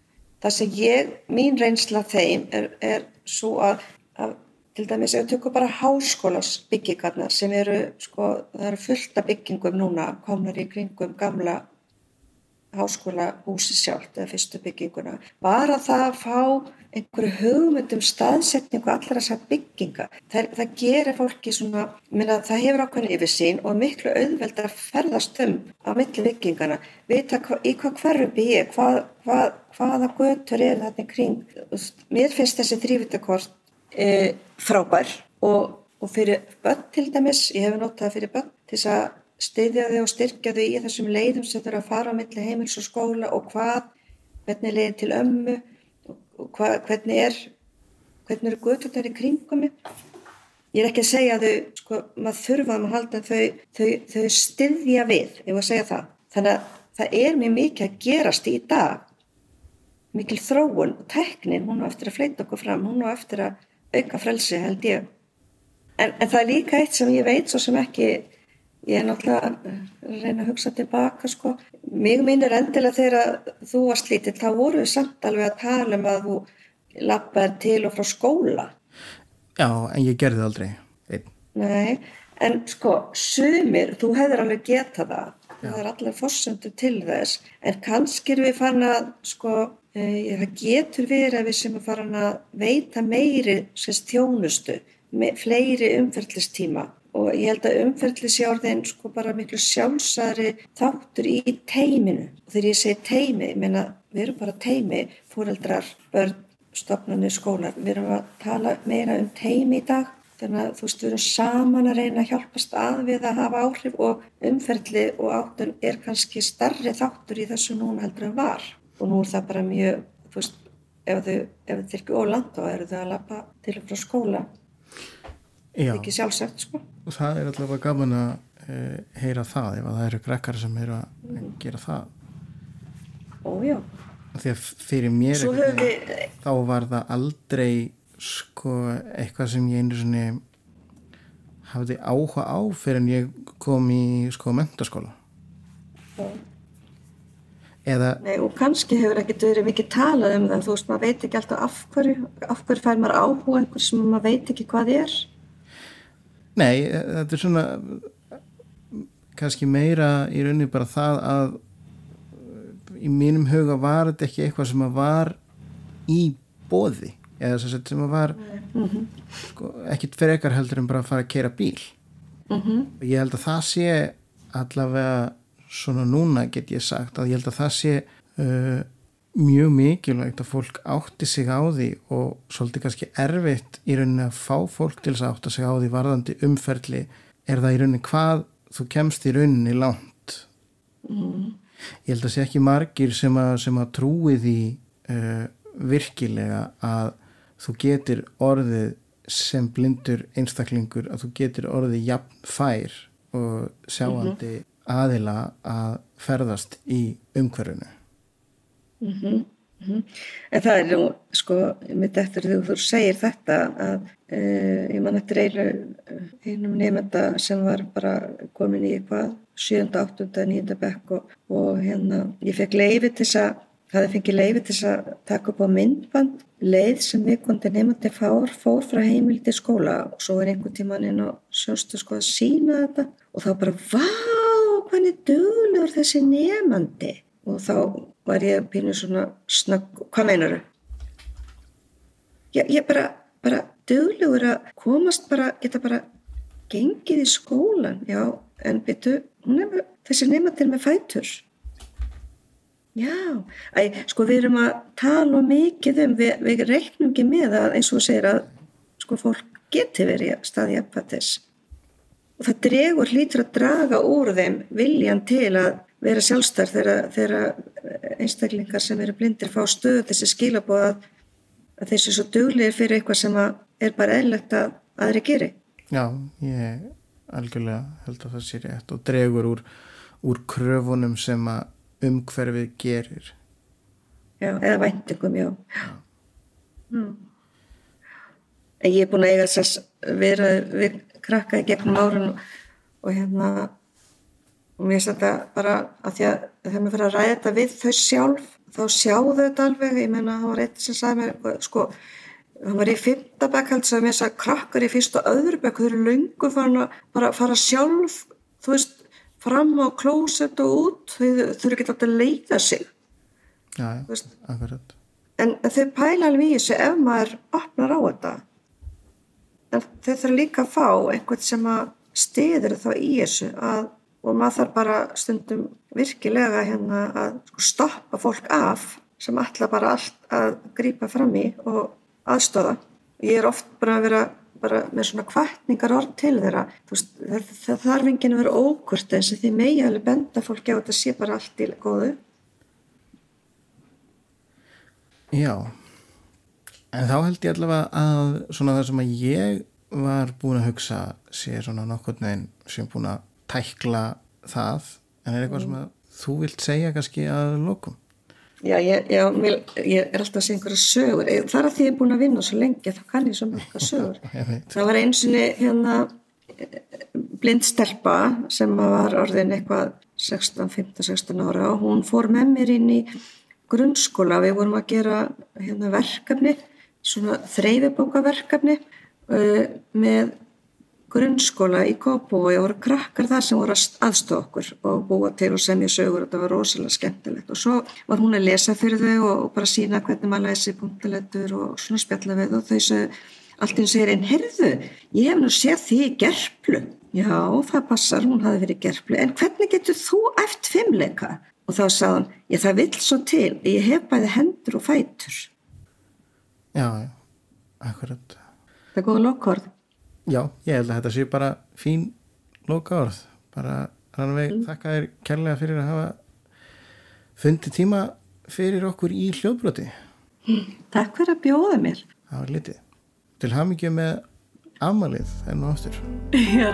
Það sem ég, mín reynsla þeim er, er svo að, að til dæmis ef við tökum bara háskólas byggingarnar sem eru, sko, það eru fullta byggingum núna, komnar í kringum gamla háskóla húsi sjálft eða fyrstu bygginguna. Bara það að fá einhverju hugmyndum staðsetningu allar þessar bygginga það, það gerir fólki svona minna, það hefur ákveðin yfir sín og miklu auðveld að ferðast um á milli byggingana vita hva, í hvað hverfi ég hvað, hvað, hvaða götur er þetta kring. Mér finnst þessi þrývitakort e, frábær og, og fyrir börn til dæmis ég hef notað fyrir börn til þess að styðja þau og styrkja þau í þessum leiðum sem þau eru að fara á milli heimils og skóla og hvað, hvernig leiði til ömmu og hvað, hvernig er, hvernig eru götunar í kringum. Ég er ekki að segja að þau, sko, maður þurfaðum að halda þau, þau, þau styðja við, ég var að segja það. Þannig að það er mjög mikið að gerast í dag, mikil þróun og teknin, hún á eftir að fleita okkur fram, hún á eftir að auka frelsi held ég. En, en það er líka eitt sem ég veit svo sem ekki, ég er náttúrulega að reyna að hugsa tilbaka sko. Mig minnir endilega þegar þú varst lítill, þá voru við samt alveg að tala um að þú lappaði til og frá skóla. Já, en ég gerði það aldrei einn. Nei, en sko, sumir, þú hefur alveg getað það, það er allir fórsöndu til þess, en kannski erum við farin að, sko, e, það getur verið að við sem er farin að veita meiri sérst þjónustu, me, fleiri umferðlistíma og ég held að umferðlisjárðin sko bara miklu sjálfsæri þáttur í teiminu. Og þegar ég segi teimi, ég meina við erum bara teimi, fóreldrar, börn, stopnarnir, skólar, við erum að tala meira um teimi í dag. Þannig að þú veist við erum saman að reyna að hjálpast að við að hafa áhrif og umferðli og áttun er kannski starri þáttur í þessu núna heldur en var. Og nú er það bara mjög, þú veist, ef þau, ef þau ekki óland þá eru þau að lappa til og frá skóla. Já, ekki sjálfsagt sko og það er allavega gaman að uh, heyra það ef að það eru grekkar sem eru að gera það. Ójá, því að fyrir mér við þá var það aldrei sko eitthvað sem ég einu svona hafði áhuga á fyrir en ég kom í sko mentaskóla eða Nei, og kannski hefur ekkert verið mikið talað um það, þú veist, maður veit ekki alltaf af hverju, af hverju fær maður áhuga einhver sem maður veit ekki hvað er. Nei, þetta er svona kannski meira í rauninni bara það að í mínum huga var þetta ekki eitthvað sem að var í bóði eða sem að var sko, ekkit fyrir ekkar heldur en bara að fara að keira bíl. Og ég held að það sé allavega svona núna get ég sagt að ég held að það sé uh, mjög mikilvægt að fólk átti sig á því og svolítið kannski erfitt í rauninni að fá fólk til þess að átta sig á því varðandi umferli. Er það í rauninni hvað þú kemst í rauninni langt? Ég held að sé ekki margir sem að, sem að trúi því uh, virkilega að þú getur orðið sem blindur einstaklingur að þú getur orðið jafn fær og sjáandi aðila að ferðast í umhverfinu En það er nú, sko, mitt eftir þegar þú segir þetta að uh, ég man eftir einu, einum nefnda sem var bara komin í eitthvað 7. 8. 9. bekk og, og hérna, ég fekk leiði til þess að hafði fengið leiði til þess að taka upp á myndband leið sem við kondi nefndi fár fór frá heimil til skóla og svo er einhvern tíman inn á sjóstu sko að sína þetta og þá bara, vá, hvernig duglegur þessi nefandi og þá var ég pínu svona snögg, hvað meinar þau? Ég, ég bara, bara duglegur að komast bara, geta bara gengið í skólan, já, en er með, þessi til með fætur. Já, æ, sko við erum að tala mikið um, við, við reiknum ekki með að eins og segir að sko fólk geti verið í staði jafnvættis. Og það dregur hlýtur að draga úr þeim viljan til að vera sjálfstæður þegar, þegar einstaklingar sem eru blindir fá stöðu þessi skilabóð að, að þessi svo duglegir fyrir eitthvað sem er bara eðlegt að aðri geri. Já, ég algjörlega held að það sé rétt og dregur úr, úr kröfunum sem að umhverfið gerir Já, eða væntingum, já. Mm. En ég er búin að eiga þess að vera við krakka í gegnum árun og hérna og mér finnst þetta bara að því að þegar maður fyrir að ræða þetta við þau sjálf þá sjáðu þetta alveg, ég meina það var eitt sem sagði mér, sko það var í fyrta bekk held sem ég sagði krakkar í fyrsta öðru bekk, þau eru löngu farin að bara fara sjálf þú veist, fram á klósett og út, þau þurfi ekki alltaf að leika sig. Já, akkurat. En þau pæla alveg í þessu ef maður opnar á þetta. En þau þurfa líka að fá einhvern sem að stiður þá í þessu að, og maður þarf bara stundum virkilega hérna að sko, stoppa fólk af sem ætla bara allt að grípa fram í og aðstóða ég er oft bara að vera bara með svona kvartningar orð til þeirra. Veist, það, það þarf enginn að vera ókvört eins og því megi alveg benda fólki á þetta sé bara allt í góðu. Já, en þá held ég allavega að svona það sem að ég var búin að hugsa sé svona nokkurn veginn sem búin að tækla það en er eitthvað sem að þú vilt segja kannski að lokum? Já, ég, já, mér, ég er alltaf að segja einhverja sögur. Það er að því ég er búin að vinna svo lengi, þá kann ég svo mörgum sögur. það var eins og hérna blindstelpa sem var orðin eitthvað 16, 15, 16 ára og hún fór með mér inn í grunnskóla. Við vorum að gera hérna verkefni, svona þreyfibókaverkefni uh, með grunnskóla í Kópú og voru krakkar þar sem voru aðstofa okkur og búa til og semja sögur. Og þetta var rosalega skemmtilegt. Og svo var hún að lesa fyrir þau og bara sína hvernig maður lesi punktilettur og svona spjalla við og þau segja allt eins segir einn, heyrðu, ég hef nú séð því í gerplu. Já, það passar, hún hafi verið í gerplu. En hvernig getur þú eftir fimmleika? og þá sagði hann, ég það vill svo til ég hef bæði hendur og fætur. Já, akkurat. Það er góða lokkord Já, ég held að þetta sé bara fín loka orð bara Rannveig, mm. þakka þér kærlega fyrir að hafa fundið tíma fyrir okkur í hljóðbroti. Takk fyrir að bjóða mér. Það var litið. Til hafmyggju með amalið enn og ástur Já